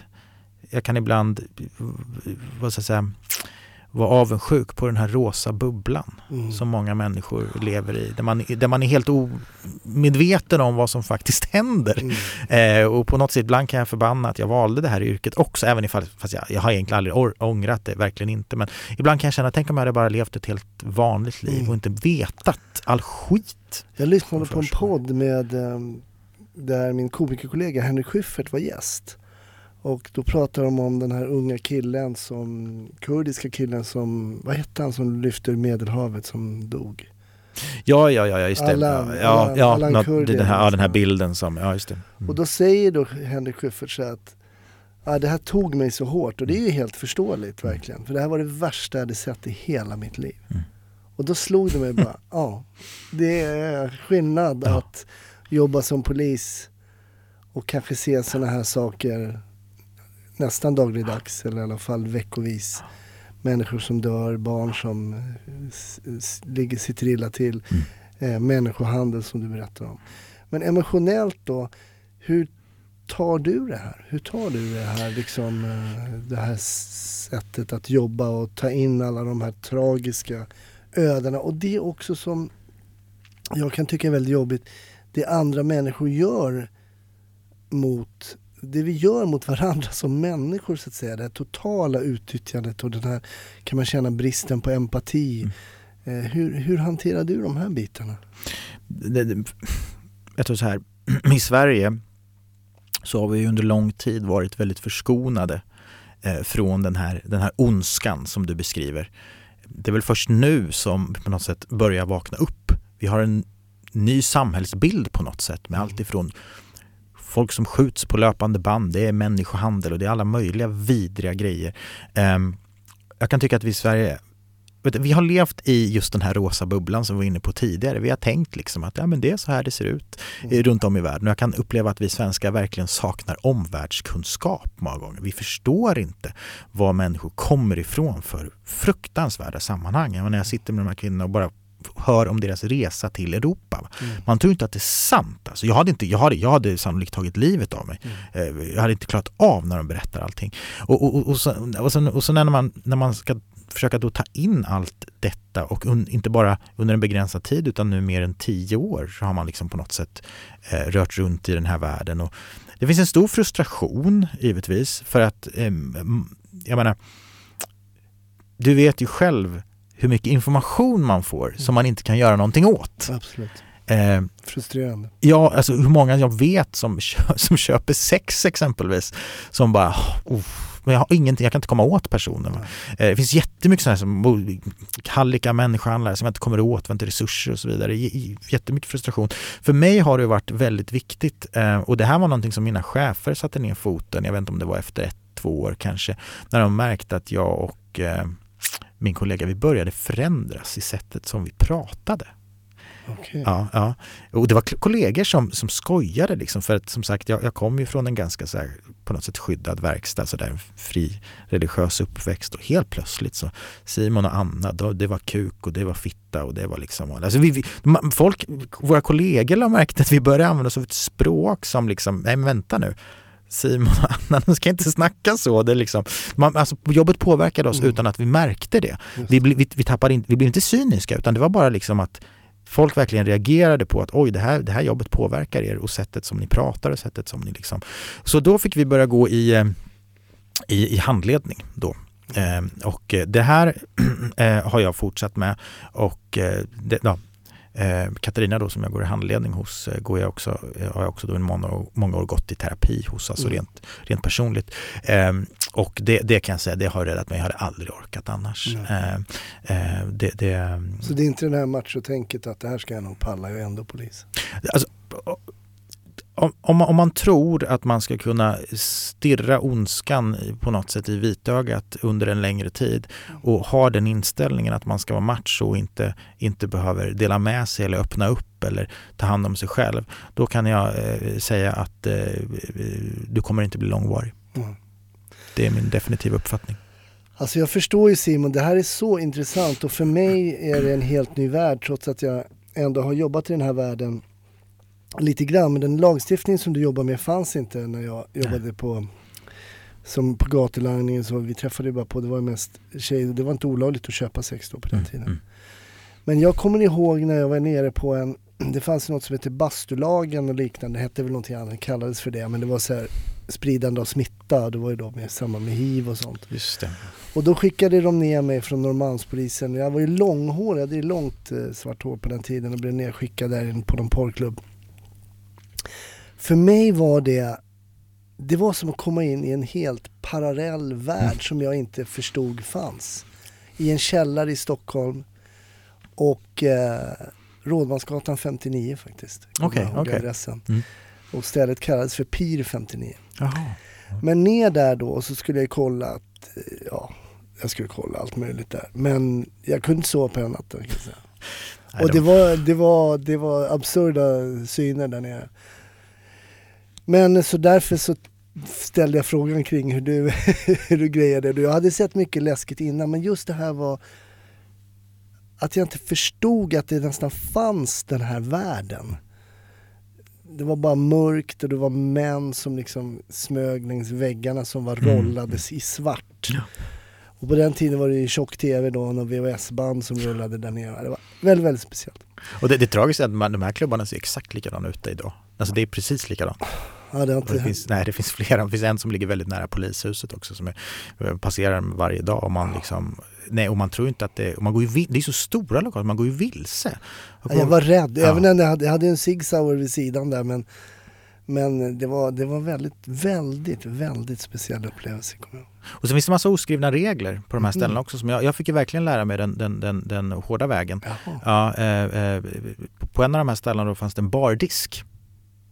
jag kan ibland, vad ska jag säga, vara avundsjuk på den här rosa bubblan mm. som många människor lever i. Där man, där man är helt omedveten om vad som faktiskt händer. Mm. Eh, och på något sätt, ibland kan jag förbanna att jag valde det här yrket också, även ifall fast jag, jag har egentligen aldrig ångrat det, verkligen inte. Men ibland kan jag känna, tänk om jag hade bara levt ett helt vanligt liv mm. och inte vetat all skit. Jag lyssnade på en podd med um, där min komikerkollega Henrik Schyffert var gäst. Och då pratar de om den här unga killen som, kurdiska killen som, vad hette han som lyfter Medelhavet som dog? Ja, ja, ja, just det. Allan, ja, Allan, ja, Allan något, Kurdi, den, här, ja, den här bilden som, ja just det. Mm. Och då säger då Henrik Schyffert så att ja, det här tog mig så hårt och det är ju helt förståeligt mm. verkligen. För det här var det värsta jag hade sett i hela mitt liv. Mm. Och då slog det mig bara, ja, det är skillnad ja. att jobba som polis och kanske se sådana här saker nästan dagligdags eller i alla fall veckovis. Människor som dör, barn som eh, ligger, sitter illa till. Mm. Eh, människohandel som du berättar om. Men emotionellt då, hur tar du det här? Hur tar du det här, liksom, eh, det här sättet att jobba och ta in alla de här tragiska ödena? Och det är också som jag kan tycka är väldigt jobbigt, det andra människor gör mot det vi gör mot varandra som människor så att säga, det här totala utnyttjandet och den här, kan man känna, bristen på empati. Mm. Eh, hur, hur hanterar du de här bitarna? Det, det, jag tror så här, i Sverige så har vi under lång tid varit väldigt förskonade eh, från den här, den här ondskan som du beskriver. Det är väl först nu som på något sätt börjar vakna upp. Vi har en ny samhällsbild på något sätt med mm. allt ifrån folk som skjuts på löpande band, det är människohandel och det är alla möjliga vidriga grejer. Um, jag kan tycka att vi i Sverige vi har levt i just den här rosa bubblan som vi var inne på tidigare. Vi har tänkt liksom att ja, men det är så här det ser ut mm. runt om i världen. Jag kan uppleva att vi svenskar verkligen saknar omvärldskunskap många gånger. Vi förstår inte var människor kommer ifrån för fruktansvärda sammanhang. Jag, menar, jag sitter med de här kvinnorna och bara hör om deras resa till Europa. Mm. Man tror inte att det är sant. Alltså, jag, hade inte, jag, hade, jag hade sannolikt tagit livet av mig. Mm. Eh, jag hade inte klarat av när de berättar allting. Och, och, och, och, så, och, så, och så när man, när man ska försöka då ta in allt detta och un, inte bara under en begränsad tid utan nu mer än tio år så har man liksom på något sätt eh, rört runt i den här världen. Och det finns en stor frustration givetvis för att eh, jag menar du vet ju själv hur mycket information man får mm. som man inte kan göra någonting åt. Absolut. Eh, Frustrerande. Ja, alltså hur många jag vet som, som köper sex exempelvis som bara oh, men jag har ingenting, jag kan inte komma åt personen. Eh, det finns jättemycket sådana här som hallika människohandlare som jag inte kommer åt, vi har inte resurser och så vidare. Jättemycket frustration. För mig har det varit väldigt viktigt eh, och det här var någonting som mina chefer satte ner foten, jag vet inte om det var efter ett, två år kanske, när de märkte att jag och eh, min kollega, vi började förändras i sättet som vi pratade. Okay. Ja, ja. Och det var kollegor som, som skojade liksom för att som sagt jag, jag kom ju från en ganska så här, på något sätt skyddad verkstad, så där, fri religiös uppväxt och helt plötsligt så Simon och Anna, då, det var kuk och det var fitta och det var liksom alltså vi, vi, folk, våra kollegor har märkt att vi började använda oss av ett språk som liksom, nej men vänta nu, Simon och Anna, de ska inte snacka så. Det liksom, man, alltså, jobbet påverkade oss mm. utan att vi märkte det. Vi, vi, vi, tappade in, vi blev inte cyniska utan det var bara liksom att folk verkligen reagerade på att oj, det här, det här jobbet påverkar er och sättet som ni pratar och sättet som ni liksom... Så då fick vi börja gå i, eh, i, i handledning då. Eh, och det här eh, har jag fortsatt med och eh, det, ja, Eh, Katarina då som jag går i handledning hos eh, går jag också, eh, har jag också då i många, många år gått i terapi hos, alltså Mm. rent, rent personligt. Eh, och det, det kan jag säga, det har räddat mig. Jag hade aldrig orkat annars. Eh, eh, det, det, Så det är inte det här machotänket att det här ska jag nog palla, jag är ändå polis. Alltså, om, om, man, om man tror att man ska kunna stirra ondskan på något sätt i vitögat under en längre tid och har den inställningen att man ska vara macho och inte, inte behöver dela med sig eller öppna upp eller ta hand om sig själv. Då kan jag eh, säga att eh, du kommer inte bli långvarig. Mm. Det är min definitiva uppfattning. Alltså jag förstår ju Simon, det här är så intressant och för mig är det en helt ny värld trots att jag ändå har jobbat i den här världen lite grann. Men den lagstiftning som du jobbar med fanns inte när jag jobbade på som på gatulangningen så vi träffade ju bara på, det var mest tjejer, det var inte olagligt att köpa sex då på den Mm, tiden. mm. Men jag kommer ihåg när jag var nere på en, det fanns något som hette bastulagen och liknande, det hette väl någonting annat, kallades för det, men det var så här spridande av smitta, det var ju då med samband med hiv och sånt. Just det. Och då skickade de ner mig från Norrmalmspolisen. Jag var ju långhårig, jag hade ju långt eh, svart hår på den tiden och blev nedskickad där på någon porrklubb. För mig var det, det var som att komma in i en helt parallell värld Mm. som jag inte förstod fanns. I en källare i Stockholm och eh, Rådmansgatan 59 faktiskt. Okej, okej. adressen. Mm. Och stället kallades för Pir 59. Jaha. Men ner där då och så skulle jag kolla att, eh, ja, jag skulle kolla allt möjligt där. Men jag kunde inte sova på en natt kan jag säga. Och de- det var, det, var, det var absurda syner där nere. Men så därför så ställde jag frågan kring hur du, hur du grejade det. Jag hade sett mycket läskigt innan men just det här var att jag inte förstod att det nästan fanns den här världen. Det var bara mörkt och det var män som liksom smög längs väggarna som var Mm. rollades i svart. Ja. Och på den tiden var det ju tjock-tv då, och VHS-band som rullade där nere. Det var väldigt, väldigt speciellt. Och det, det är att man, de här klubbarna ser exakt likadana ut idag. Alltså det är precis likadant. Ja, det har Och inte det, finns, nej, det finns flera. Det finns en som ligger väldigt nära polishuset också som är, eh, passerar varje dag. Och man, liksom, nej, och man tror inte att det... Man går ju, det är så stora lokaler, man går ju vilse. Ja, jag var rädd, Ja. även när jag hade, jag hade en Sig Sauer vid sidan där men, men det var, det var väldigt, väldigt, väldigt speciell upplevelse. jag. Och sen finns det massa oskrivna regler på de här ställena Mm. också. Som jag, jag fick ju verkligen lära mig den, den, den, den hårda vägen. Jaha. Ja, eh, eh, på en av de här ställena då fanns det en bardisk.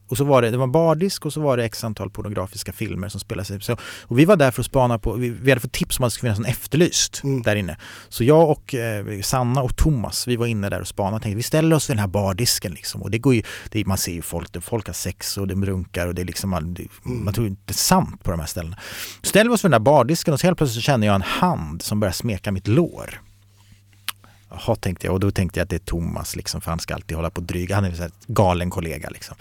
Och så var det, det var bardisk och så var det x antal pornografiska filmer som spelades in. Så, och vi var där för att spana på, vi, vi hade fått tips om att det skulle finnas en efterlyst Mm. där inne. Så jag och eh, Sanna och Thomas, vi var inne där och spanade och tänkte vi ställer oss vid den här bardisken liksom. Och det går ju, det, man ser ju folk, folk har sex och de runkar och det är liksom, man, det, Mm. man tror inte sant på de här ställena. Ställer vi oss vid den där bardisken och så helt plötsligt så känner jag en hand som börjar smeka mitt lår. Jaha, tänkte jag. Och då tänkte jag att det är Thomas, liksom, för han ska alltid hålla på och dryga. Han är en galen kollega. Liksom.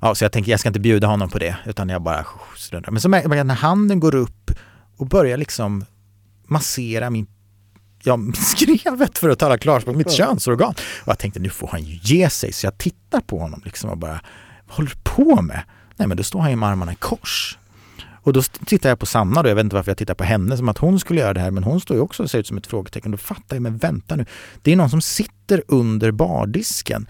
Ja, så jag tänkte jag ska inte bjuda honom på det, utan jag bara struntar. Men så märker jag när handen går upp och börjar liksom massera min Ja, skrevet för att tala klarspråk, mitt könsorgan. Och jag tänkte nu får han ju ge sig, så jag tittar på honom liksom och bara, vad håller du på med? Nej men då står han ju med armarna i kors. Och då tittar jag på Sanna då, jag vet inte varför jag tittar på henne som att hon skulle göra det här, men hon står ju också och ser ut som ett frågetecken. Då fattar jag, men vänta nu, det är någon som sitter under bardisken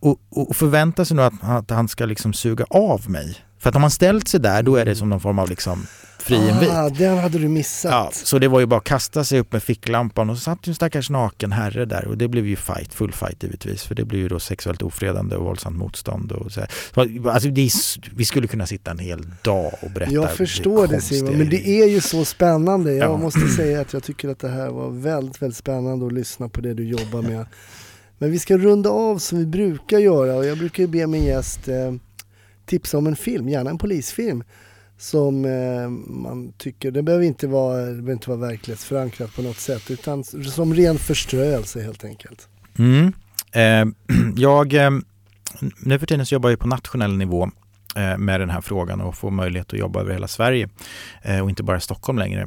och, och förväntar sig nu att, att han ska liksom suga av mig. För att om han ställt sig där, då är det som någon form av liksom fri invit. Ah, den hade du missat. Ja, så det var ju bara att kasta sig upp med ficklampan och så satt ju en stackars naken herre där och det blev ju fight, full fight givetvis för det blev ju då sexuellt ofredande och våldsamt motstånd och så här. Så, Alltså det är, vi skulle kunna sitta en hel dag och berätta Jag förstår det konstiga Simon, men det är ju så spännande. Jag Ja. måste säga att jag tycker att det här var väldigt, väldigt spännande att lyssna på det du jobbar med. Men vi ska runda av som vi brukar göra och jag brukar ju be min gäst eh, tipsa om en film, gärna en polisfilm som eh, man tycker, det behöver inte vara, det behöver inte vara verklighetsförankrat på något sätt utan som ren förströelse helt enkelt. Mm. Eh, jag, eh, nu för tiden så jobbar jag på nationell nivå eh, med den här frågan och får möjlighet att jobba över hela Sverige och inte bara i Stockholm längre,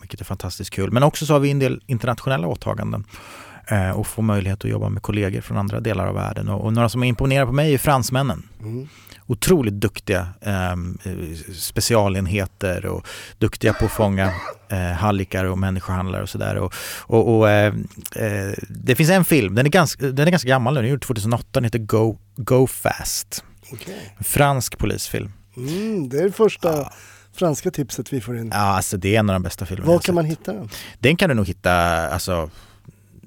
vilket är fantastiskt kul. Men också så har vi en del internationella åtaganden och får möjlighet att jobba med kollegor från andra delar av världen. Och, och några som är imponerade på mig är fransmännen. Mm. Otroligt duktiga eh, specialenheter och duktiga på att fånga eh, hallickar och människohandlare och sådär. Och, och, och eh, eh, det finns en film, den är ganska, den är ganska gammal nu, den är gjord 2008, den heter Go, Go Fast. Okay. En fransk polisfilm. Mm, det är det första franska tipset vi får in. Ja, alltså det är en av de bästa filmerna Var kan man hitta den? Den kan du nog hitta, alltså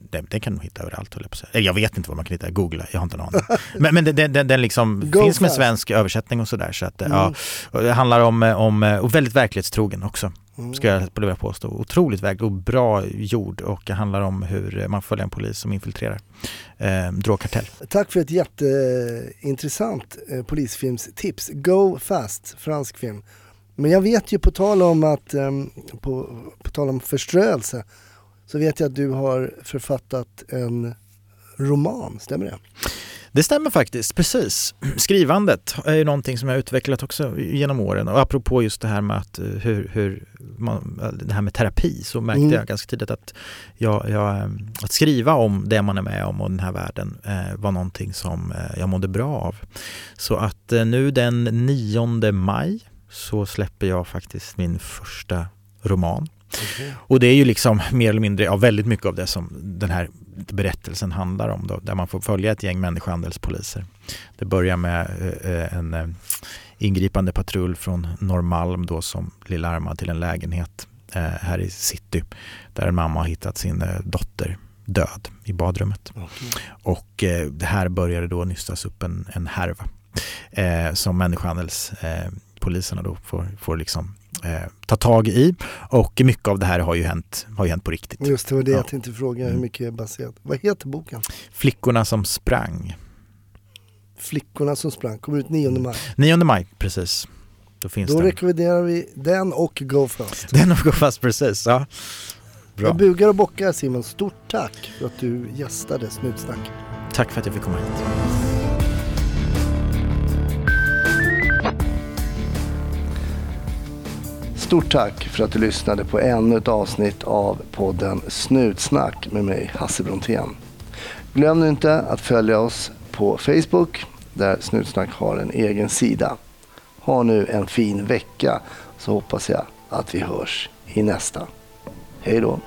den, den kan du hitta överallt höll jag på säga. Jag vet inte var man kan hitta, googla, jag har inte en aning. Men, men den, den, den liksom Go finns med svensk översättning och sådär. Så att, Mm. ja, det handlar om, om, och väldigt verklighetstrogen också. Mm. Ska jag vilja påstå. Otroligt verk och bra gjord och det handlar om hur man följer en polis som infiltrerar eh, drogkartell. Tack för ett jätteintressant eh, polisfilmstips. Go Fast, fransk film. Men jag vet ju på tal om att, ehm, på, på tal om förströelse, så vet jag att du har författat en roman, stämmer det? Det stämmer faktiskt, precis. Skrivandet är ju någonting som jag har utvecklat också genom åren och apropå just det här med att eh, hur, hur man, det här med terapi så märkte Mm. jag ganska tidigt att, jag, jag, eh, att skriva om det man är med om och den här världen eh, var någonting som eh, jag mådde bra av. Så att eh, nu den 9 maj så släpper jag faktiskt min första roman. Och det är ju liksom mer eller mindre, ja, väldigt mycket av det som den här berättelsen handlar om då, där man får följa ett gäng människohandelspoliser. Det börjar med eh, en eh, ingripande patrull från Norrmalm då som blir larmad till en lägenhet eh, här i city där en mamma har hittat sin eh, dotter död i badrummet. Och eh, det här började då nystas upp en, en härva eh, som människohandelspoliserna eh, poliserna då får, får liksom eh, ta tag i. Och mycket av det här har ju hänt, har ju hänt på riktigt. Just det, var det Ja. jag tänkte fråga, hur Mm. mycket är baserat. Vad heter boken? Flickorna som sprang. Flickorna som sprang, kommer ut 9 maj. 9 maj, precis. Då finns Då den. rekommenderar vi den och Go Fast. Den har gått fast precis. Ja. Bra. Jag bugar och bockar Simon, stort tack för att du gästade Snutsnack. Tack för att jag fick komma hit. Stort tack för att du lyssnade på ännu ett avsnitt av podden Snutsnack med mig Hasse Brontén. Glöm nu inte att följa oss på Facebook där Snutsnack har en egen sida. Ha nu en fin vecka så hoppas jag att vi hörs i nästa. Hej då!